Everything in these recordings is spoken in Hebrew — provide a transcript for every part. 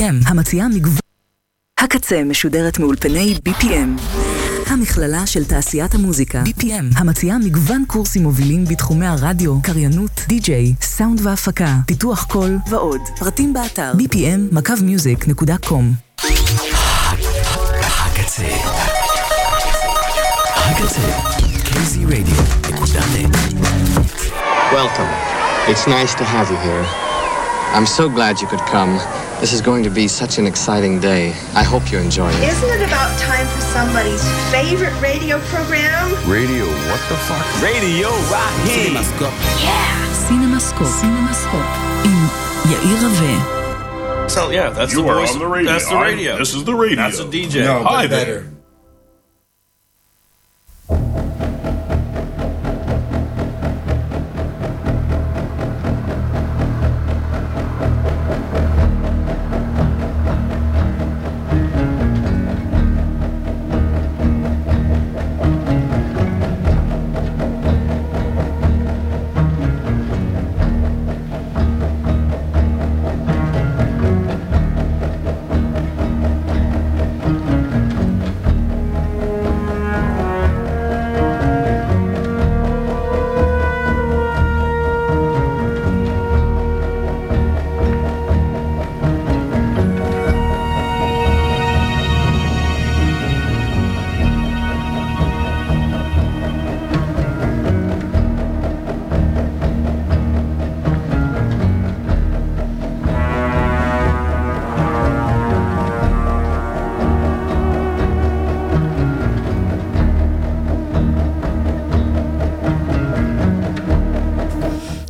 המציעה מגוון... הקצה משודרת מאולפני BPM. המכללה של תעשיית המוזיקה, BPM, המציעה מגוון קורסים מובילים בתחומי הרדיו, קריינות, די-ג'יי, סאונד והפקה, פיתוח קול ועוד. פרטים באתר bpm.music.com הקצה. הקצה. kzradio.net Welcome. It's nice to have you here. I'm so glad you could come. This is going to be such an exciting day. I hope you enjoy it. Isn't it about time for somebody's favorite radio program? Radio, what the fuck? Radio Rocky. CinemaScope. Yeah. CinemaScope. CinemaScope. In Yair Rave. So yeah, that's you the voice. The that's the radio. I'm, this is the radio. That's a DJ. No, Hi better. there.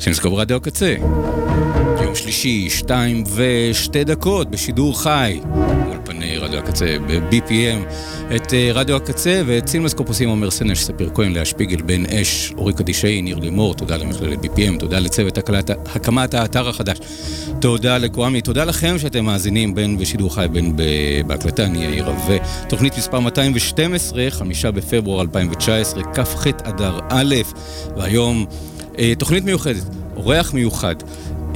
סינמסקופ רדיו הקצה. יום שלישי, שתיים ושתי דקות בשידור חי. אולפני רדיו הקצה ב-BPM. את אה, רדיו הקצה ואת סינמסקופ עושים עומר סנש, ספיר כהן, לאה שפיגל, בן אש, אורי קדישאי, ניר לימור, תודה למכללת BPM, תודה לצוות הקלט, הקמת האתר החדש. תודה לקוואמי, תודה לכם שאתם מאזינים בין בשידור חי בין בהקלטה, אני יאיר רווה. תוכנית מספר 212, חמישה בפברואר 2019, כ"ח אדר א', והיום תוכנית מיוחדת, אורח מיוחד.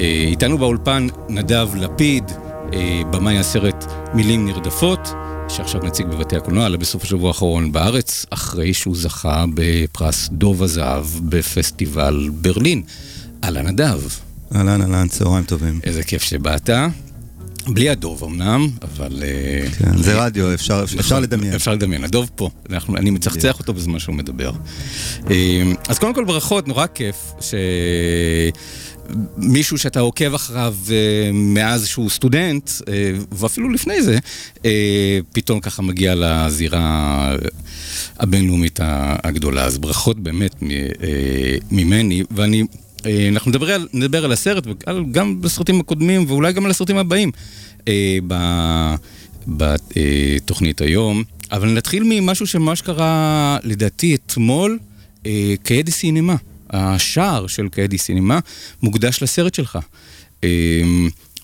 אה, איתנו באולפן נדב לפיד, אה, במאי הסרט מילים נרדפות, שעכשיו נציג בבתי הקולנוע, עלה בסוף השבוע האחרון בארץ, אחרי שהוא זכה בפרס דוב הזהב בפסטיבל ברלין. אהלן נדב, אהלן, אהלן, צהריים טובים. איזה כיף שבאת. בלי הדוב אמנם, אבל... אה, כן, זה רדיו, אפשר אפשר נכון, לדמיין. אפשר לדמיין, הדוב פה, אנחנו, אני מצחצח אותו בזמן שהוא מדבר. אה, אז קודם כל ברכות, נורא כיף שמישהו שאתה עוקב אחריו אה, מאז שהוא סטודנט, ואפילו לפני זה, פתאום ככה מגיע לזירה הבינלאומית הגדולה. אז ברכות באמת ממני, ואני... אה, אנחנו נדבר על, נדבר על הסרט, ועל- גם בסרטים הקודמים, ואולי גם על הסרטים הבאים אה, בתוכנית היום. אבל נתחיל ממשהו שממש קרה, לדעתי, אתמול, אה, קיידי סינמה. השער של קיידי סינמה מוקדש לסרט שלך. אה,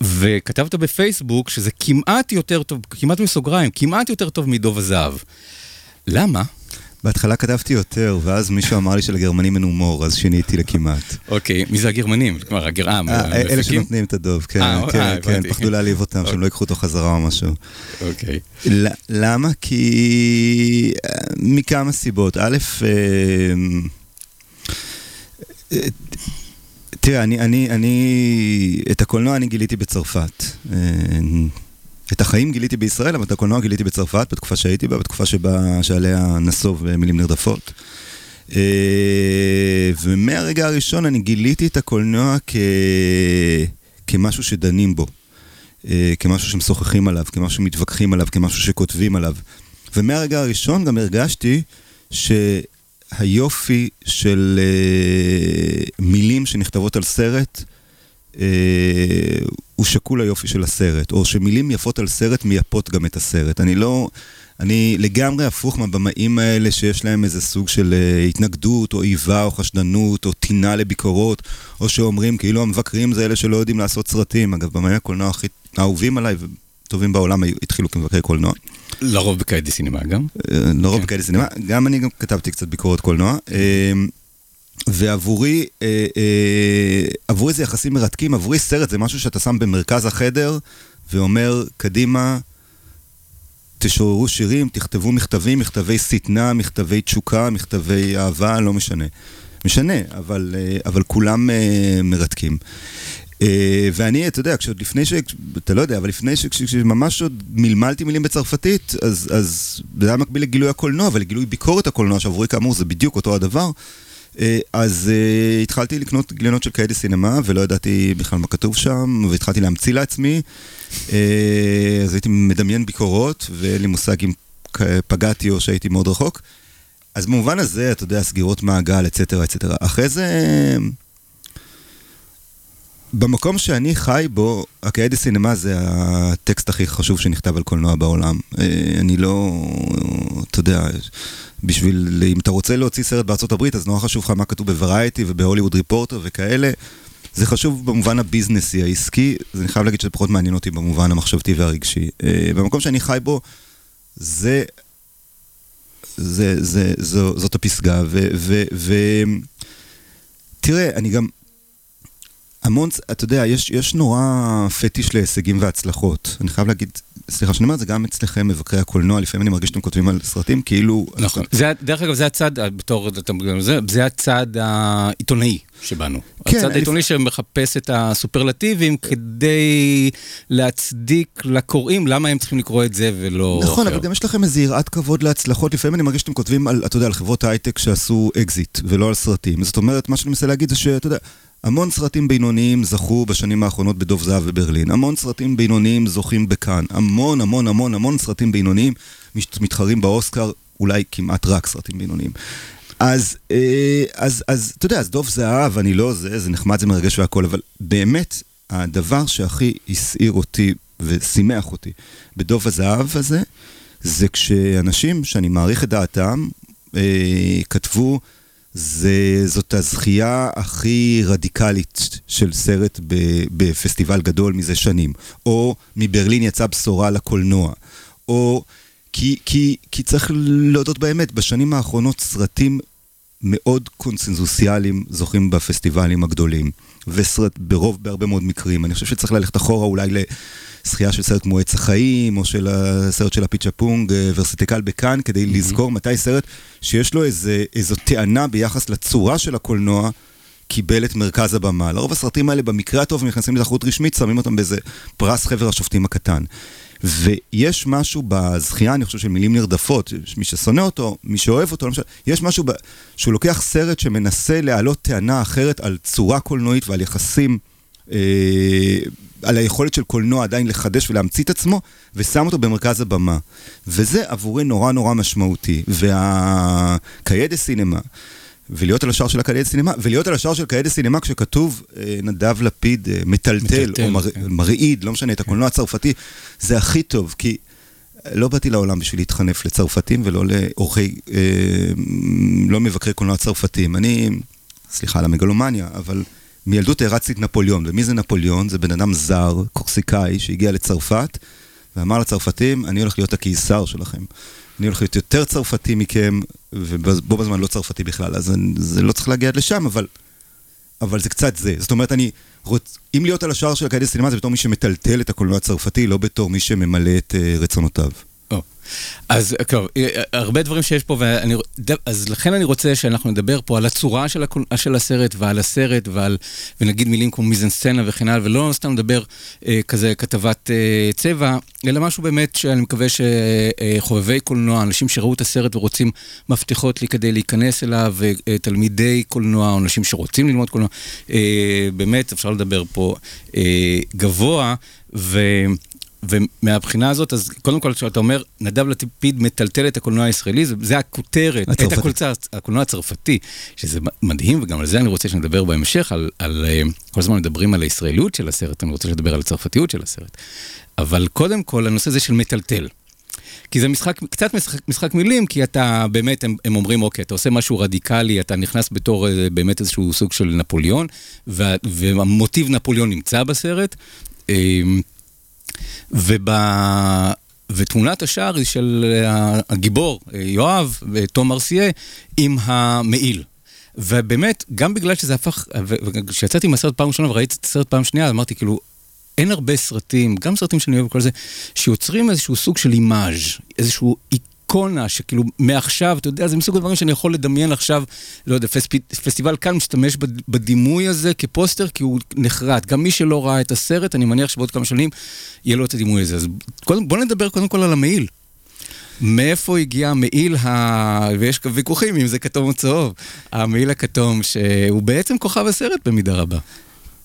וכתבת בפייסבוק שזה כמעט יותר טוב, כמעט בסוגריים, כמעט יותר טוב מדוב הזהב. למה? בהתחלה כתבתי יותר, ואז מישהו אמר לי שלגרמנים אין הומור, אז שיניתי לכמעט. אוקיי, מי זה הגרמנים? כלומר, הגרעם, אה, אלה? שנותנים את הדוב, כן, אה, כן, אה, כן. פחדו להעליב אותם, שהם לא ייקחו אותו חזרה או משהו. אוקיי. למה? כי... מכמה סיבות. א', אה, אה, תראה, אני, אני, אני, את הקולנוע אני גיליתי בצרפת. את החיים גיליתי בישראל, אבל את הקולנוע גיליתי בצרפת, בתקופה שהייתי בה, בתקופה שבה, שעליה נסוב אה, מילים נרדפות. אה, ומהרגע הראשון אני גיליתי את הקולנוע כ... כמשהו שדנים בו. אה, כמשהו שמשוחחים עליו, כמשהו שמתווכחים עליו, כמשהו שכותבים עליו. ומהרגע הראשון גם הרגשתי שהיופי של מילים שנכתבות על סרט הוא שקול היופי של הסרט, או שמילים יפות על סרט מייפות גם את הסרט. אני לא... אני לגמרי הפוך מהבמאים האלה שיש להם איזה סוג של אה, התנגדות, או איבה, או חשדנות, או טינה לביקורות, או שאומרים כאילו המבקרים זה אלה שלא יודעים לעשות סרטים. אגב, במאי הקולנוע הכי אהובים עליי וטובים בעולם התחילו כמבקרי קולנוע. לרוב בקיידי סינמה גם. אה, לרוב כן. כאלה סינמה, גם אני גם כתבתי קצת ביקורת קולנוע. ועבורי, אה, אה, עבורי זה יחסים מרתקים, עבורי סרט זה משהו שאתה שם במרכז החדר, ואומר, קדימה, תשוררו שירים, תכתבו מכתבים, מכתבי שטנה, מכתבי תשוקה, מכתבי אהבה, לא משנה. משנה, אבל, אה, אבל כולם אה, מרתקים. אה, ואני, אתה יודע, כשעוד לפני ש... אתה לא יודע, אבל לפני ש... כשממש עוד מלמלתי מילים בצרפתית, אז, אז זה היה מקביל לגילוי הקולנוע ולגילוי ביקורת הקולנוע, שעבורי כאמור זה בדיוק אותו הדבר. אז uh, התחלתי לקנות גיליונות של קיידי סינמה, ולא ידעתי בכלל מה כתוב שם, והתחלתי להמציא לעצמי. Uh, אז הייתי מדמיין ביקורות, ואין לי מושג אם פגעתי או שהייתי מאוד רחוק. אז במובן הזה, אתה יודע, סגירות מעגל, אצטרה, אצטרה. אחרי זה... במקום שאני חי בו, הקיידי סינמה זה הטקסט הכי חשוב שנכתב על קולנוע בעולם. אה, אני לא, אתה יודע, בשביל, אם אתה רוצה להוציא סרט בארצות הברית, אז נורא חשוב לך מה כתוב בוורייטי ובהוליווד ריפורטר וכאלה. זה חשוב במובן הביזנסי, העסקי, אז אני חייב להגיד שזה פחות מעניין אותי במובן המחשבתי והרגשי. אה, במקום שאני חי בו, זה, זה, זה, זו, זאת הפסגה, ו... ו, ו תראה, אני גם, המון, אתה יודע, יש, יש נורא פטיש להישגים והצלחות. אני חייב להגיד, סליחה שאני אומר את זה גם אצלכם, מבקרי הקולנוע, לפעמים אני מרגיש שאתם כותבים על סרטים כאילו... נכון. זה, דרך אגב, זה הצד, בתור, זה, זה הצד העיתונאי שבנו. כן, הצד העיתונאי לפ... שמחפש את הסופרלטיבים כדי להצדיק לקוראים למה הם צריכים לקרוא את זה ולא נכון, אחר. אבל גם יש לכם איזו יראת כבוד להצלחות. לפעמים אני מרגיש שאתם כותבים על, אתה יודע, על חברות הייטק שעשו אקזיט ולא על סרטים. זאת אומרת, מה שאני מנסה להגיד זה שאתה יודע... המון סרטים בינוניים זכו בשנים האחרונות בדוב זהב בברלין, המון סרטים בינוניים זוכים בקאן, המון המון המון המון סרטים בינוניים מתחרים באוסקר, אולי כמעט רק סרטים בינוניים. אז, אה, אז, אז אתה יודע, אז דוב זהב, אני לא זה, זה נחמד, זה מרגש והכל, אבל באמת, הדבר שהכי הסעיר אותי ושימח אותי בדוב הזהב הזה, זה כשאנשים שאני מעריך את דעתם, אה, כתבו זה, זאת הזכייה הכי רדיקלית של סרט ב, בפסטיבל גדול מזה שנים. או מברלין יצאה בשורה לקולנוע. או כי, כי, כי צריך להודות באמת, בשנים האחרונות סרטים מאוד קונסנזוסיאליים זוכים בפסטיבלים הגדולים. וסרט ברוב, בהרבה מאוד מקרים. אני חושב שצריך ללכת אחורה אולי לזכייה של סרט כמו עץ החיים, או של הסרט של אפיצ'טפונג, אה, ויראסטקול בקאן, כדי mm-hmm. לזכור מתי סרט שיש לו איזה, איזו טענה ביחס לצורה של הקולנוע. קיבל את מרכז הבמה. לרוב הסרטים האלה, במקרה הטוב, נכנסים לתחרות רשמית, שמים אותם באיזה פרס חבר השופטים הקטן. ויש משהו בזכייה, אני חושב, של מילים נרדפות, מי ששונא אותו, מי שאוהב אותו, למשל, יש משהו ב... שהוא לוקח סרט שמנסה להעלות טענה אחרת על צורה קולנועית ועל יחסים, על היכולת של קולנוע עדיין לחדש ולהמציא את עצמו, ושם אותו במרכז הבמה. וזה עבורי נורא נורא משמעותי. והקיידה סינמה, ולהיות על השער של הקיידה סינמה, ולהיות על השער של קיידה סינמה כשכתוב אה, נדב לפיד אה, מטלטל, מטלטל, או מר, כן. מרעיד, לא משנה, את הקולנוע הצרפתי, זה הכי טוב, כי לא באתי לעולם בשביל להתחנף לצרפתים ולא לאורחי, אה, לא מבקרי קולנוע צרפתים. אני, סליחה על המגלומניה, אבל מילדות הרצתי את נפוליאון, ומי זה נפוליאון? זה בן אדם זר, קורסיקאי, שהגיע לצרפת, ואמר לצרפתים, אני הולך להיות הקיסר שלכם. אני הולך להיות יותר צרפתי מכם, ובו בזמן לא צרפתי בכלל, אז זה לא צריך להגיע עד לשם, אבל, אבל זה קצת זה. זאת אומרת, אני רוצ... אם להיות על השער של הקיידה סינמה זה בתור מי שמטלטל את הקולנוע הצרפתי, לא בתור מי שממלא את uh, רצונותיו. אז טוב, אה, הרבה דברים שיש פה, ואני, אז לכן אני רוצה שאנחנו נדבר פה על הצורה של, הקול, של הסרט ועל הסרט ועל, ונגיד מילים כמו מיזן סצנה וכן הלאה, ולא סתם נדבר אה, כזה כתבת אה, צבע, אלא משהו באמת שאני מקווה שחובבי אה, קולנוע, אנשים שראו את הסרט ורוצים מפתחות לי כדי להיכנס אליו, אה, תלמידי קולנוע, או אנשים שרוצים ללמוד קולנוע, אה, באמת אפשר לדבר פה אה, גבוה, ו... ומהבחינה הזאת, אז קודם כל, כשאתה אומר, נדב לפיד מטלטל את הקולנוע הישראלי, זה, זה הכותרת, את הקולצה, הקולנוע הצרפתי, שזה מדהים, וגם על זה אני רוצה שנדבר בהמשך, על, על אה, כל הזמן מדברים על הישראליות של הסרט, אני רוצה לדבר על הצרפתיות של הסרט. אבל קודם כל, הנושא הזה של מטלטל. כי זה משחק, קצת משחק, משחק מילים, כי אתה באמת, הם, הם אומרים, אוקיי, אתה עושה משהו רדיקלי, אתה נכנס בתור אה, באמת איזשהו סוג של נפוליאון, והמוטיב נפוליאון נמצא בסרט. אה, וב... ותמונת השער היא של הגיבור, יואב ותום ארסיה, עם המעיל. ובאמת, גם בגלל שזה הפך, וכשיצאתי מהסרט פעם ראשונה וראיתי את הסרט פעם שנייה, אמרתי כאילו, אין הרבה סרטים, גם סרטים שאני אוהב וכל זה, שיוצרים איזשהו סוג של אימאז', איזשהו איקונה, שכאילו מעכשיו, אתה יודע, זה מסוג הדברים שאני יכול לדמיין עכשיו, לא יודע, פספ... פסטיבל כאן משתמש בדימוי הזה כפוסטר, כי הוא נחרט. גם מי שלא ראה את הסרט, אני מניח שבעוד כמה שנים יהיה לו את הדימוי הזה. אז קודם, בוא נדבר קודם כל על המעיל. מאיפה הגיע המעיל ה... ויש ויכוחים אם זה כתום או צהוב. המעיל הכתום, שהוא בעצם כוכב הסרט במידה רבה.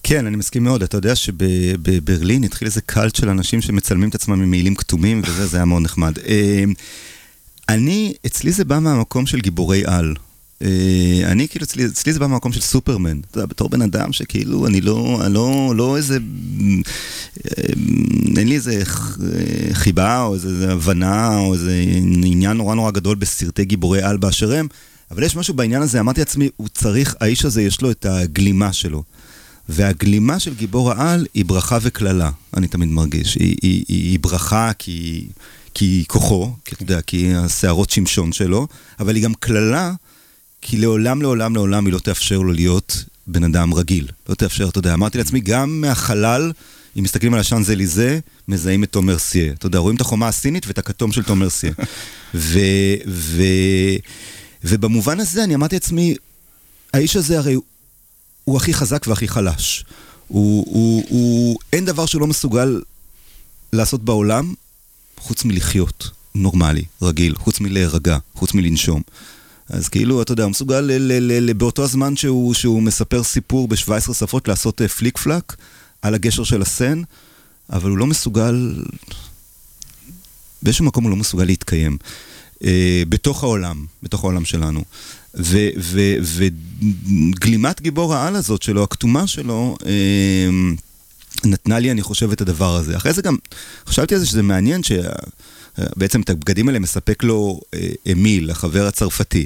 כן, אני מסכים מאוד. אתה יודע שבברלין התחיל איזה קאלט של אנשים שמצלמים את עצמם עם מעילים כתומים, וזה, זה היה מאוד נחמד. אה, אני, אצלי זה בא מהמקום של גיבורי על. אה, אני כאילו, אצלי, אצלי זה בא מהמקום של סופרמן. אתה יודע, בתור בן אדם שכאילו, אני לא, אני לא, לא איזה, אה, אין לי איזה חיבה או איזה הבנה או איזה עניין נורא נורא גדול בסרטי גיבורי על באשר הם, אבל יש משהו בעניין הזה, אמרתי לעצמי, הוא צריך, האיש הזה יש לו את הגלימה שלו. והגלימה של גיבור העל היא ברכה וקללה, אני תמיד מרגיש. היא, היא, היא, היא ברכה כי, כי כוחו, כי אתה יודע, כי השערות שמשון שלו, אבל היא גם קללה כי לעולם, לעולם, לעולם היא לא תאפשר לו להיות בן אדם רגיל. לא תאפשר, אתה יודע, אמרתי לעצמי, גם מהחלל, אם מסתכלים על השאנזליזה, מזהים את תומר סיה. אתה יודע, רואים את החומה הסינית ואת הכתום של תומר סיה. ו, ו, ובמובן הזה אני אמרתי לעצמי, האיש הזה הרי הוא הכי חזק והכי חלש. הוא, הוא, הוא, אין דבר שהוא לא מסוגל לעשות בעולם חוץ מלחיות נורמלי, רגיל, חוץ מלהירגע, חוץ מלנשום. אז כאילו, אתה יודע, הוא מסוגל ל- ל- ל- באותו הזמן שהוא, שהוא מספר סיפור ב-17 שפות לעשות uh, פליק פלאק על הגשר של הסן, אבל הוא לא מסוגל, באיזשהו מקום הוא לא מסוגל להתקיים. Uh, בתוך העולם, בתוך העולם שלנו. וגלימת גיבור העל הזאת שלו, הכתומה שלו, אה, נתנה לי, אני חושב, את הדבר הזה. אחרי זה גם, חשבתי על זה שזה מעניין שבעצם את הבגדים האלה מספק לו אה, אמיל, החבר הצרפתי.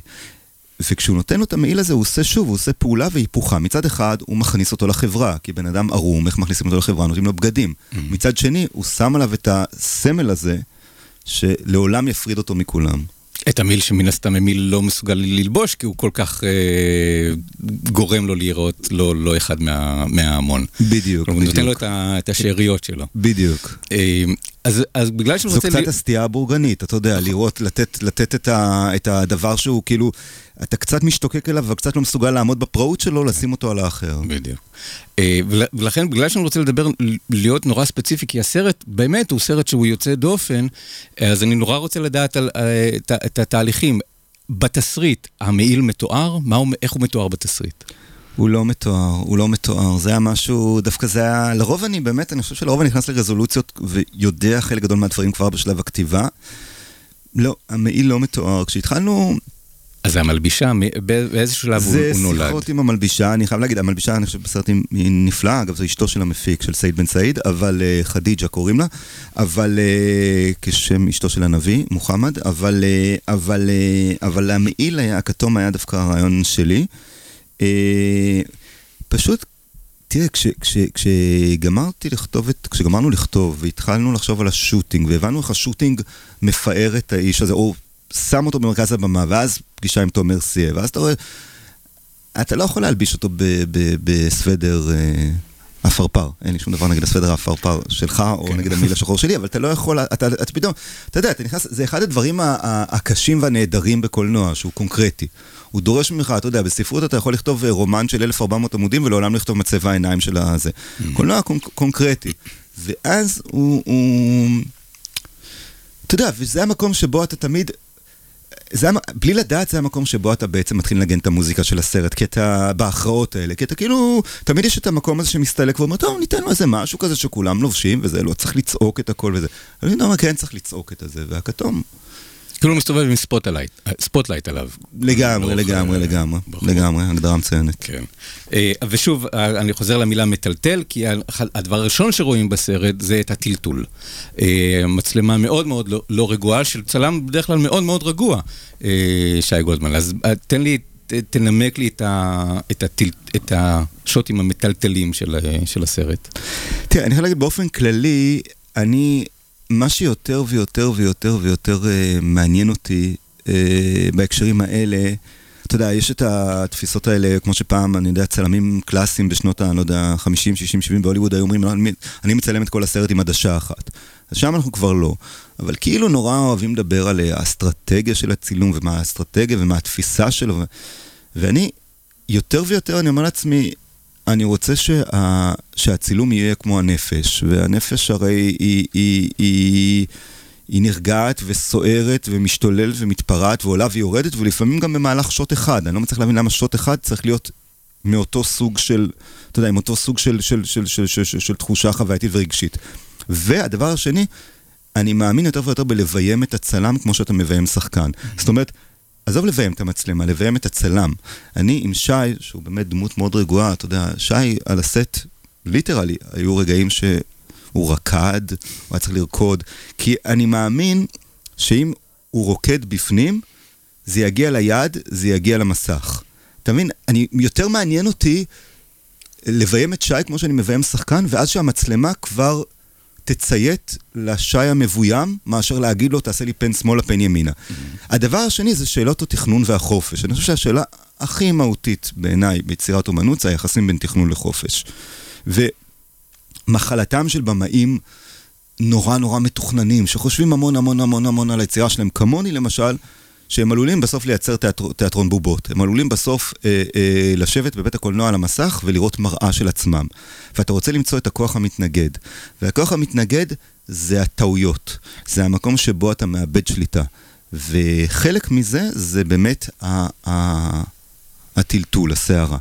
וכשהוא נותן לו את המעיל הזה, הוא עושה שוב, הוא עושה פעולה והיפוכה. מצד אחד, הוא מכניס אותו לחברה, כי בן אדם ערום, איך מכניסים אותו לחברה? נותנים לו בגדים. Mm-hmm. מצד שני, הוא שם עליו את הסמל הזה, שלעולם יפריד אותו מכולם. את המיל שמן הסתם המיל לא מסוגל ללבוש, כי הוא כל כך אה, גורם לו לראות לא, לא אחד מה, מההמון. בדיוק, בדיוק. הוא נותן לו את, ה, את השאריות שלו. בדיוק. אה, אז, אז בגלל שהוא רוצה... זו קצת הסטייה הבורגנית, אתה יודע, לראות, לתת, לתת את, ה, את הדבר שהוא כאילו, אתה קצת משתוקק אליו וקצת לא מסוגל לעמוד בפראות שלו, לשים אותו על האחר. בדיוק. אה, ולכן, בגלל שאני רוצה לדבר, להיות נורא ספציפי, כי הסרט, באמת, הוא סרט שהוא יוצא דופן, אז אני נורא רוצה לדעת על, אה, את, את התהליכים. בתסריט, המעיל מתואר? מה הוא, איך הוא מתואר בתסריט? הוא לא מתואר, הוא לא מתואר. זה היה משהו, דווקא זה היה, לרוב אני באמת, אני חושב שלרוב אני נכנס לרזולוציות ויודע חלק גדול מהדברים כבר בשלב הכתיבה. לא, המעיל לא מתואר. כשהתחלנו... אז זה המלבישה, באיזה שלב הוא, הוא נולד? זה שיחות עם המלבישה, אני חייב להגיד, המלבישה, אני חושב בסרט היא נפלאה, אגב, זו אשתו של המפיק, של סעיד בן סעיד, אבל uh, חדיג'ה קוראים לה, אבל uh, כשם אשתו של הנביא, מוחמד, אבל, uh, אבל, uh, אבל המעיל היה, הכתום היה דווקא הרעיון שלי. אה, פשוט, תראה, כש, כש, כשגמרתי לכתוב את, כשגמרנו לכתוב והתחלנו לחשוב על השוטינג והבנו איך השוטינג מפאר את האיש הזה, או שם אותו במרכז הבמה, ואז פגישה עם תומר סיה, ואז אתה רואה, אתה לא יכול להלביש אותו בסוודר אה, עפרפר, אין לי שום דבר נגד הסוודר העפרפר שלך, או כן. נגד המיל השחור שלי, אבל אתה לא יכול, אתה, אתה פתאום, אתה יודע, אתה נכנס, זה אחד הדברים הקשים והנהדרים בקולנוע, שהוא קונקרטי. הוא דורש ממך, אתה יודע, בספרות אתה יכול לכתוב אה, רומן של 1400 עמודים ולעולם לכתוב מצבע העיניים של הזה. Mm. קולנוע קונק- קונקרטי. ואז הוא... אתה יודע, וזה המקום שבו אתה תמיד... זה, בלי לדעת זה המקום שבו אתה בעצם מתחיל לנגן את המוזיקה של הסרט, כי אתה בהכרעות האלה, כי אתה כאילו, תמיד יש את המקום הזה שמסתלק ואומר, טוב, ניתן לו איזה משהו כזה שכולם לובשים וזה, לא צריך לצעוק את הכל וזה. אני אומר, כן צריך לצעוק את הזה, והכתום כאילו מסתובב עם spotlight, spotlight עליו. לגמרי, לגמרי, לגמרי, לגמרי, הגדרה מצוינת. כן. אה, ושוב, אה, אני חוזר למילה מטלטל, כי הדבר הראשון שרואים בסרט זה את הטלטול. אה, מצלמה מאוד מאוד לא, לא רגועה, של צלם בדרך כלל מאוד מאוד רגוע, שי גולדמן. אז תן לי, תנמק לי את, השוטים המטלטלים של, של הסרט. תראה, אני יכול להגיד באופן כללי, אני... מה שיותר ויותר ויותר ויותר uh, מעניין אותי uh, בהקשרים האלה, אתה יודע, יש את התפיסות האלה, כמו שפעם, אני יודע, צלמים קלאסיים בשנות ה... לא יודע, 50, 60, 70 בהוליווד היו אומרים, אני, אני מצלם את כל הסרט עם עדשה אחת. אז שם אנחנו כבר לא. אבל כאילו נורא אוהבים לדבר על האסטרטגיה של הצילום, ומה האסטרטגיה ומה התפיסה שלו. ו... ואני, יותר ויותר אני אומר לעצמי, אני רוצה שה... שהצילום יהיה כמו הנפש, והנפש הרי היא, היא, היא, היא, היא נרגעת וסוערת ומשתוללת ומתפרעת ועולה ויורדת, ולפעמים גם במהלך שוט אחד. אני לא מצליח להבין למה שוט אחד צריך להיות מאותו סוג של, אתה יודע, עם אותו סוג של, של, של, של, של, של, של תחושה חווייתית ורגשית. והדבר השני, אני מאמין יותר ויותר בלביים את הצלם כמו שאתה מביים שחקן. זאת אומרת, עזוב לביים את המצלמה, לביים את הצלם. אני עם שי, שהוא באמת דמות מאוד רגועה, אתה יודע, שי על הסט, ליטרלי, היו רגעים שהוא רקד, הוא היה צריך לרקוד, כי אני מאמין שאם הוא רוקד בפנים, זה יגיע ליד, זה יגיע למסך. אתה מבין? אני, יותר מעניין אותי לביים את שי כמו שאני מביים שחקן, ואז שהמצלמה כבר תציית לשי המבוים, מאשר להגיד לו, תעשה לי פן שמאלה, פן ימינה. Mm-hmm. הדבר השני זה שאלות התכנון והחופש. אני חושב שהשאלה הכי מהותית בעיניי ביצירת אומנות זה היחסים בין תכנון לחופש. ומחלתם של במאים נורא נורא מתוכננים, שחושבים המון המון המון המון על היצירה שלהם, כמוני למשל, שהם עלולים בסוף לייצר תיאטר, תיאטרון בובות. הם עלולים בסוף אה, אה, לשבת בבית הקולנוע על המסך ולראות מראה של עצמם. ואתה רוצה למצוא את הכוח המתנגד. והכוח המתנגד זה הטעויות. זה המקום שבו אתה מאבד שליטה. וחלק מזה זה באמת הטלטול, הסערה.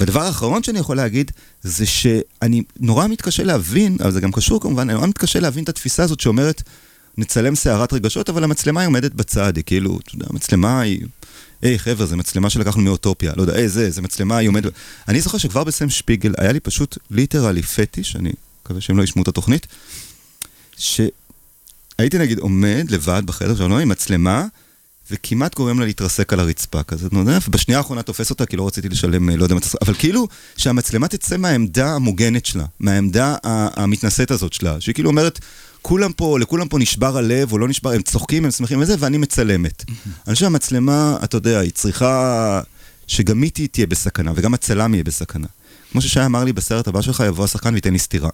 והדבר האחרון שאני יכול להגיד, זה שאני נורא מתקשה להבין, אבל זה גם קשור כמובן, אני נורא מתקשה להבין את התפיסה הזאת שאומרת, נצלם סערת רגשות, אבל המצלמה היא עומדת בצד, היא כאילו, אתה יודע, המצלמה היא... היי חבר'ה, זו מצלמה שלקחנו מאוטופיה, לא יודע, היי זה, זו מצלמה, היא עומדת... אני זוכר שכבר בסם שפיגל היה לי פשוט ליטרלי פטיש, אני מקווה שהם לא ישמעו את התוכנית, שהייתי נגיד עומד לבד בחדר שלנו עם מצלמה, וכמעט גורם לה להתרסק על הרצפה כזה, אתה יודע, ובשנייה האחרונה תופס אותה כי לא רציתי לשלם, לא יודע מה אבל כאילו שהמצלמה תצא מהעמדה המוגנת שלה, מהעמדה המתנשאת הזאת שלה, שהיא כאילו אומרת, כולם פה, לכולם פה נשבר הלב או לא נשבר, הם צוחקים, הם שמחים וזה, ואני מצלמת. אני חושב שהמצלמה, אתה יודע, היא צריכה שגם היא תהיה בסכנה, וגם הצלם יהיה בסכנה. כמו ששי אמר לי, בסרט הבא שלך יבוא השחקן וייתן לי סטירה.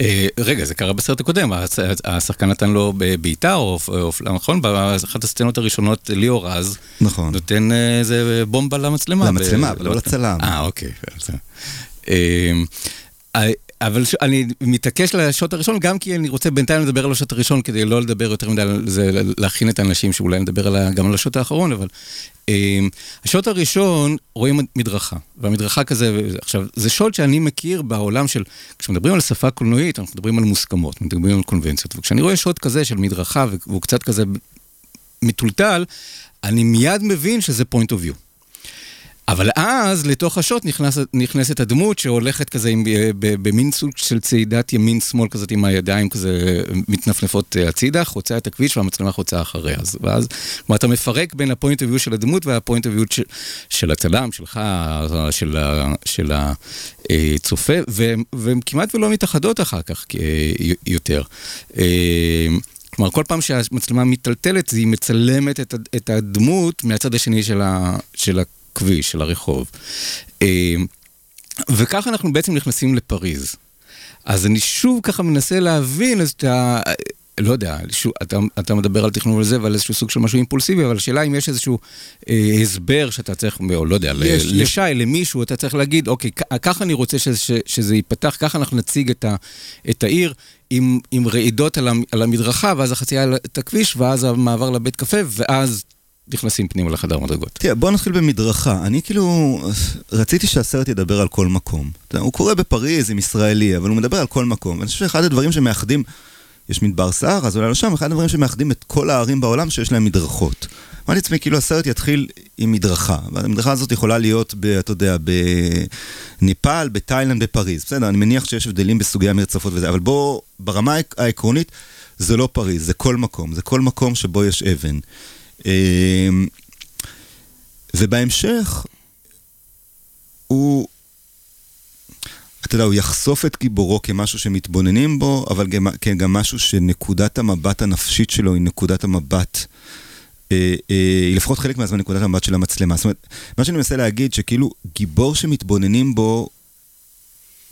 אה, רגע, זה קרה בסרט הקודם, השחקן נתן לו בעיטה, או נכון? באחת הסצנות הראשונות ליאור רז, נכון. נותן אה, איזה בומבה למצלמה. למצלמה, אבל לא לצלם. אה, אוקיי. אבל ש... אני מתעקש לשוט הראשון, גם כי אני רוצה בינתיים לדבר על השוט הראשון, כדי לא לדבר יותר מדי על זה, להכין את האנשים שאולי נדבר על, גם על השוט האחרון, אבל... אה, השוט הראשון, רואים מדרכה, והמדרכה כזה, עכשיו, זה שוט שאני מכיר בעולם של, כשמדברים על שפה קולנועית, אנחנו מדברים על מוסכמות, מדברים על קונבנציות, וכשאני רואה שוט כזה של מדרכה, והוא קצת כזה מטולטל, אני מיד מבין שזה point of view. אבל אז לתוך השוט נכנס, נכנסת הדמות שהולכת כזה עם, אה, במין סוג של צעידת ימין-שמאל כזאת עם הידיים כזה מתנפנפות אה, הצידה, חוצה את הכביש והמצלמה חוצה אחריה. אז, ואז, כלומר, אתה מפרק בין הפוינט אביו של הדמות והפוינט אביו של, של הצלם, שלך, של, של הצופה, והן כמעט ולא מתאחדות אחר כך אה, יותר. כלומר, כל פעם שהמצלמה מיטלטלת, היא מצלמת את הדמות מהצד השני של, ה, של הכביש, של הרחוב. אה, וככה אנחנו בעצם נכנסים לפריז. אז אני שוב ככה מנסה להבין את ה... לא יודע, שוב, אתה, אתה מדבר על תכנון וזה ועל איזשהו סוג של משהו אימפולסיבי, אבל השאלה אם יש איזשהו אה, הסבר שאתה צריך, או לא יודע, יש, לשי, יש. למישהו, אתה צריך להגיד, אוקיי, ככה אני רוצה ש, ש, שזה ייפתח, ככה אנחנו נציג את, ה, את העיר עם, עם רעידות על, על המדרכה, ואז החצייה את הכביש, ואז המעבר לבית קפה, ואז נכנסים פנימה לחדר מדרגות. תראה, בוא נתחיל במדרכה. אני כאילו, רציתי שהסרט ידבר על כל מקום. הוא קורה בפריז עם ישראלי, אבל הוא מדבר על כל מקום. אני חושב שאחד הדברים שמאחדים, יש מדבר סהר, אז אולי לא שם, אחד הדברים שמאחדים את כל הערים בעולם שיש להם מדרכות. אמרתי לעצמי, כאילו הסרט יתחיל עם מדרכה, והמדרכה הזאת יכולה להיות, ב, אתה יודע, בניפאל, בתאילנד, בפריז. בסדר, אני מניח שיש הבדלים בסוגי המרצפות וזה, אבל בוא, ברמה העקרונית, זה לא פריז, זה כל מקום, זה כל מקום שבו יש אבן. אמ, ובהמשך, הוא, אתה יודע, הוא יחשוף את גיבורו כמשהו שמתבוננים בו, אבל גם, כגם משהו שנקודת המבט הנפשית שלו היא נקודת המבט אה, היא לפחות חלק מהזמן נקודת המבט של המצלמה. זאת אומרת, מה שאני מנסה להגיד, שכאילו גיבור שמתבוננים בו,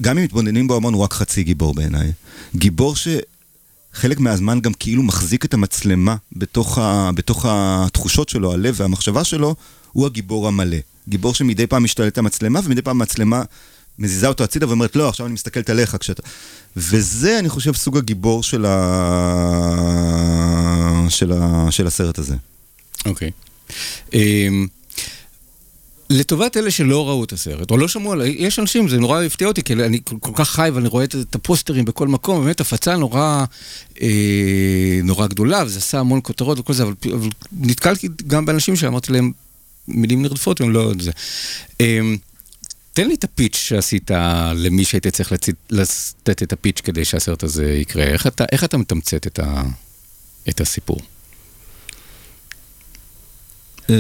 גם אם מתבוננים בו המון, הוא רק חצי גיבור בעיניי. גיבור שחלק מהזמן גם כאילו מחזיק את המצלמה בתוך, ה, בתוך התחושות שלו, הלב והמחשבה שלו, הוא הגיבור המלא. גיבור שמדי פעם משתלט המצלמה, ומדי פעם המצלמה מזיזה אותו הצידה ואומרת, לא, עכשיו אני מסתכלת עליך כשאתה... וזה, אני חושב, סוג הגיבור של, ה... של, ה... של הסרט הזה. אוקיי. Okay. Um... לטובת אלה שלא ראו את הסרט, או לא שמעו עליי, יש אנשים, זה נורא הפתיע אותי, כי אני כל כך חי ואני רואה את הפוסטרים בכל מקום, באמת הפצה נורא, אה, נורא גדולה, וזה עשה המון כותרות וכל זה, אבל, אבל נתקלתי גם באנשים שאמרתי להם מילים נרדפות, הם לא זה. אה, תן לי את הפיץ' שעשית למי שהיית צריך לתת את הפיץ' כדי שהסרט הזה יקרה. איך אתה, איך אתה מתמצת את, ה, את הסיפור? Uh,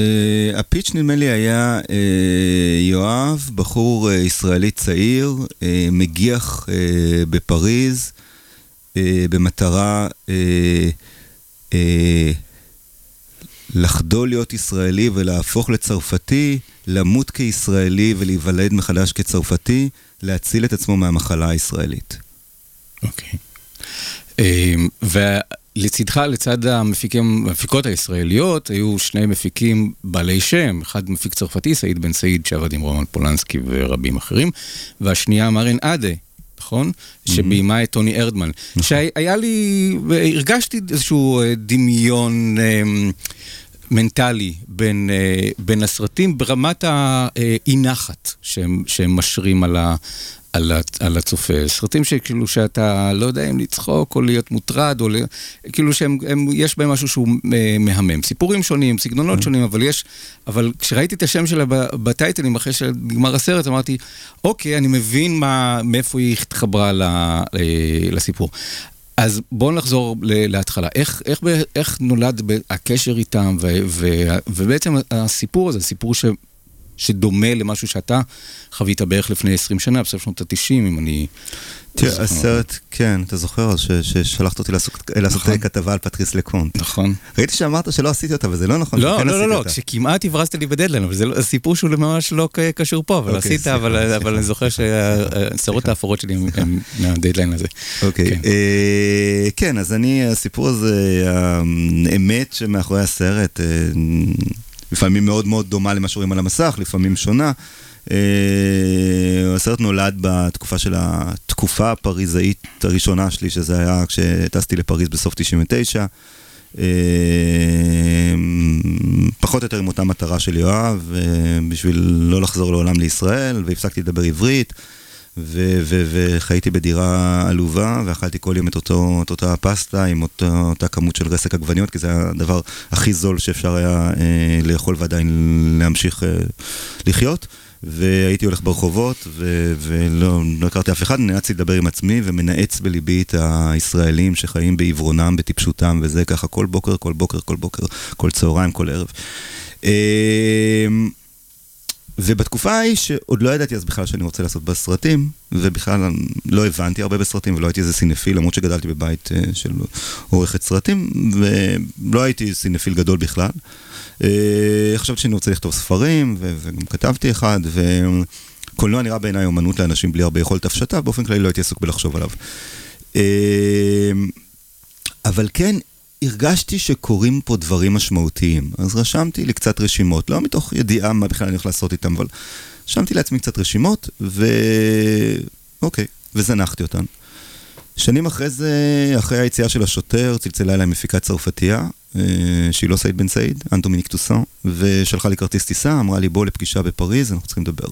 הפיץ' נדמה לי היה uh, יואב, בחור uh, ישראלי צעיר, מגיח בפריז, במטרה לחדול להיות ישראלי ולהפוך לצרפתי, למות כישראלי ולהיוולד מחדש כצרפתי, להציל את עצמו מהמחלה הישראלית. אוקיי. Okay. ולצידך, לצד המפיקים, המפיקות הישראליות, היו שני מפיקים בעלי שם, אחד מפיק צרפתי, סעיד בן סעיד, שעבד עם רומן פולנסקי ורבים אחרים, והשנייה מרין עדה, נכון? Mm-hmm. שביימה את טוני ארדמן. נכון. שהיה לי, הרגשתי איזשהו אה, דמיון... אמ, מנטלי בין, אה, בין הסרטים ברמת האי נחת שהם, שהם משרים על, ה, על, על הצופה. סרטים שכאילו שאתה לא יודע אם לצחוק או להיות מוטרד, או כאילו שיש בהם משהו שהוא אה, מהמם. סיפורים שונים, סגנונות mm. שונים, אבל יש, אבל כשראיתי את השם שלה בטייטלים אחרי שנגמר הסרט, אמרתי, אוקיי, אני מבין מה, מאיפה היא התחברה אה, לסיפור. אז בואו נחזור להתחלה. איך, איך, איך נולד הקשר איתם, ו, ו, ובעצם הסיפור הזה, סיפור ש, שדומה למשהו שאתה חווית בערך לפני 20 שנה, בסוף שנות ה-90, אם אני... תראה, הסרט, כן, אתה זוכר ששלחת אותי לעשות נכון. כתבה על פטריס לקונט. נכון. ראיתי שאמרת שלא עשיתי אותה, וזה לא נכון, לא, לא, לא, לא, שכמעט הברזת לי בדדליין, אבל זה לא- סיפור שהוא ממש לא קשור פה, אבל אוקיי, עשית, אבל אני זוכר שהשערות האפורות שלי הם מהדדליין הזה. אוקיי, כן. אה, כן, אז אני, הסיפור הזה, האמת שמאחורי הסרט, אה, לפעמים מאוד מאוד דומה למה שרואים על המסך, לפעמים שונה. Uh, הסרט נולד בתקופה של התקופה הפריזאית הראשונה שלי, שזה היה כשטסתי לפריז בסוף 99. Uh, אה, פחות או יותר עם אותה מטרה של יואב, uh, בשביל לא לחזור לעולם לישראל, והפסקתי לדבר עברית. וחייתי בדירה עלובה, ואכלתי כל יום את, אותו, את אותה פסטה עם אותו, אותה כמות של רסק עגבניות, כי זה היה הדבר הכי זול שאפשר היה אה, לאכול ועדיין להמשיך אה, לחיות. והייתי הולך ברחובות, ו- ולא לא הכרתי אף אחד, נאלצתי לדבר עם עצמי ומנאץ בליבי את הישראלים שחיים בעיוורונם, בטיפשותם, וזה ככה כל בוקר, כל בוקר, כל בוקר, כל צהריים, כל ערב. אה, ובתקופה ההיא, שעוד לא ידעתי אז בכלל שאני רוצה לעשות בסרטים, ובכלל לא הבנתי הרבה בסרטים, ולא הייתי איזה סינפיל, למרות שגדלתי בבית uh, של עורכת סרטים, ולא הייתי סינפיל גדול בכלל. Uh, חשבתי שאני רוצה לכתוב ספרים, וגם כתבתי אחד, וקולנוע נראה בעיניי אומנות לאנשים בלי הרבה יכולת הפשטה, באופן כללי לא הייתי עסוק בלחשוב עליו. Uh, אבל כן, הרגשתי שקורים פה דברים משמעותיים, אז רשמתי לי קצת רשימות, לא מתוך ידיעה מה בכלל אני הולך לעשות איתם, אבל רשמתי לעצמי קצת רשימות, ו... אוקיי, וזנחתי אותן. שנים אחרי זה, אחרי היציאה של השוטר, צלצלה אליי מפיקת צרפתייה, אה, שהיא לא סעיד בן סעיד, אנטומיניק טוסן, ושלחה לי כרטיס טיסה, אמרה לי בוא לפגישה בפריז, אנחנו צריכים לדבר.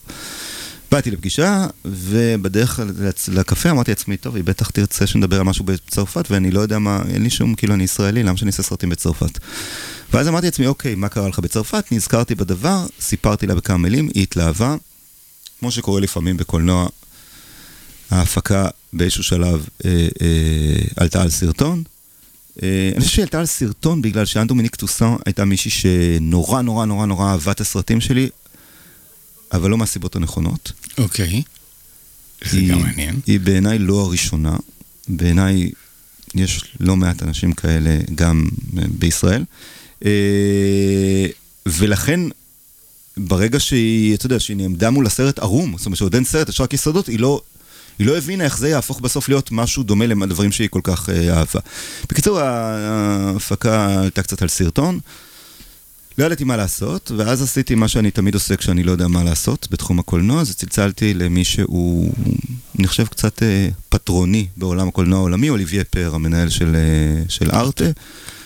באתי לפגישה, ובדרך לקפה אמרתי לעצמי, טוב, היא בטח תרצה שנדבר על משהו בצרפת, ואני לא יודע מה, אין לי שום, כאילו אני ישראלי, למה שאני אעשה סרטים בצרפת? ואז אמרתי לעצמי, אוקיי, מה קרה לך בצרפת? נזכרתי בדבר, סיפרתי לה בכמה מילים, היא התלהבה. כמו שקורה לפעמים בקולנוע, ההפקה באיזשהו שלב אה, אה, עלתה על סרטון. אה, אני חושב שהיא עלתה על סרטון בגלל שאנדומיניק טוסן הייתה מישהי שנורא נורא נורא נורא אהבה את הסרטים שלי, אבל לא מהסיבות הנכונות. אוקיי. זה גם מעניין. היא בעיניי לא הראשונה. בעיניי יש לא מעט אנשים כאלה גם בישראל. אה, ולכן, ברגע שהיא, אתה יודע, שהיא נעמדה מול הסרט ערום, זאת אומרת שעוד אין סרט, יש רק יסודות, היא לא... היא לא הבינה איך זה יהפוך בסוף להיות משהו דומה לדברים שהיא כל כך אה, אהבה. בקיצור, ההפקה עלתה קצת על סרטון. לא ידעתי מה לעשות, ואז עשיתי מה שאני תמיד עושה כשאני לא יודע מה לעשות בתחום הקולנוע, אז צלצלתי למי שהוא, אני חושב, קצת אה, פטרוני בעולם הקולנוע העולמי, אוליביה פר, המנהל של, אה, של ארטה.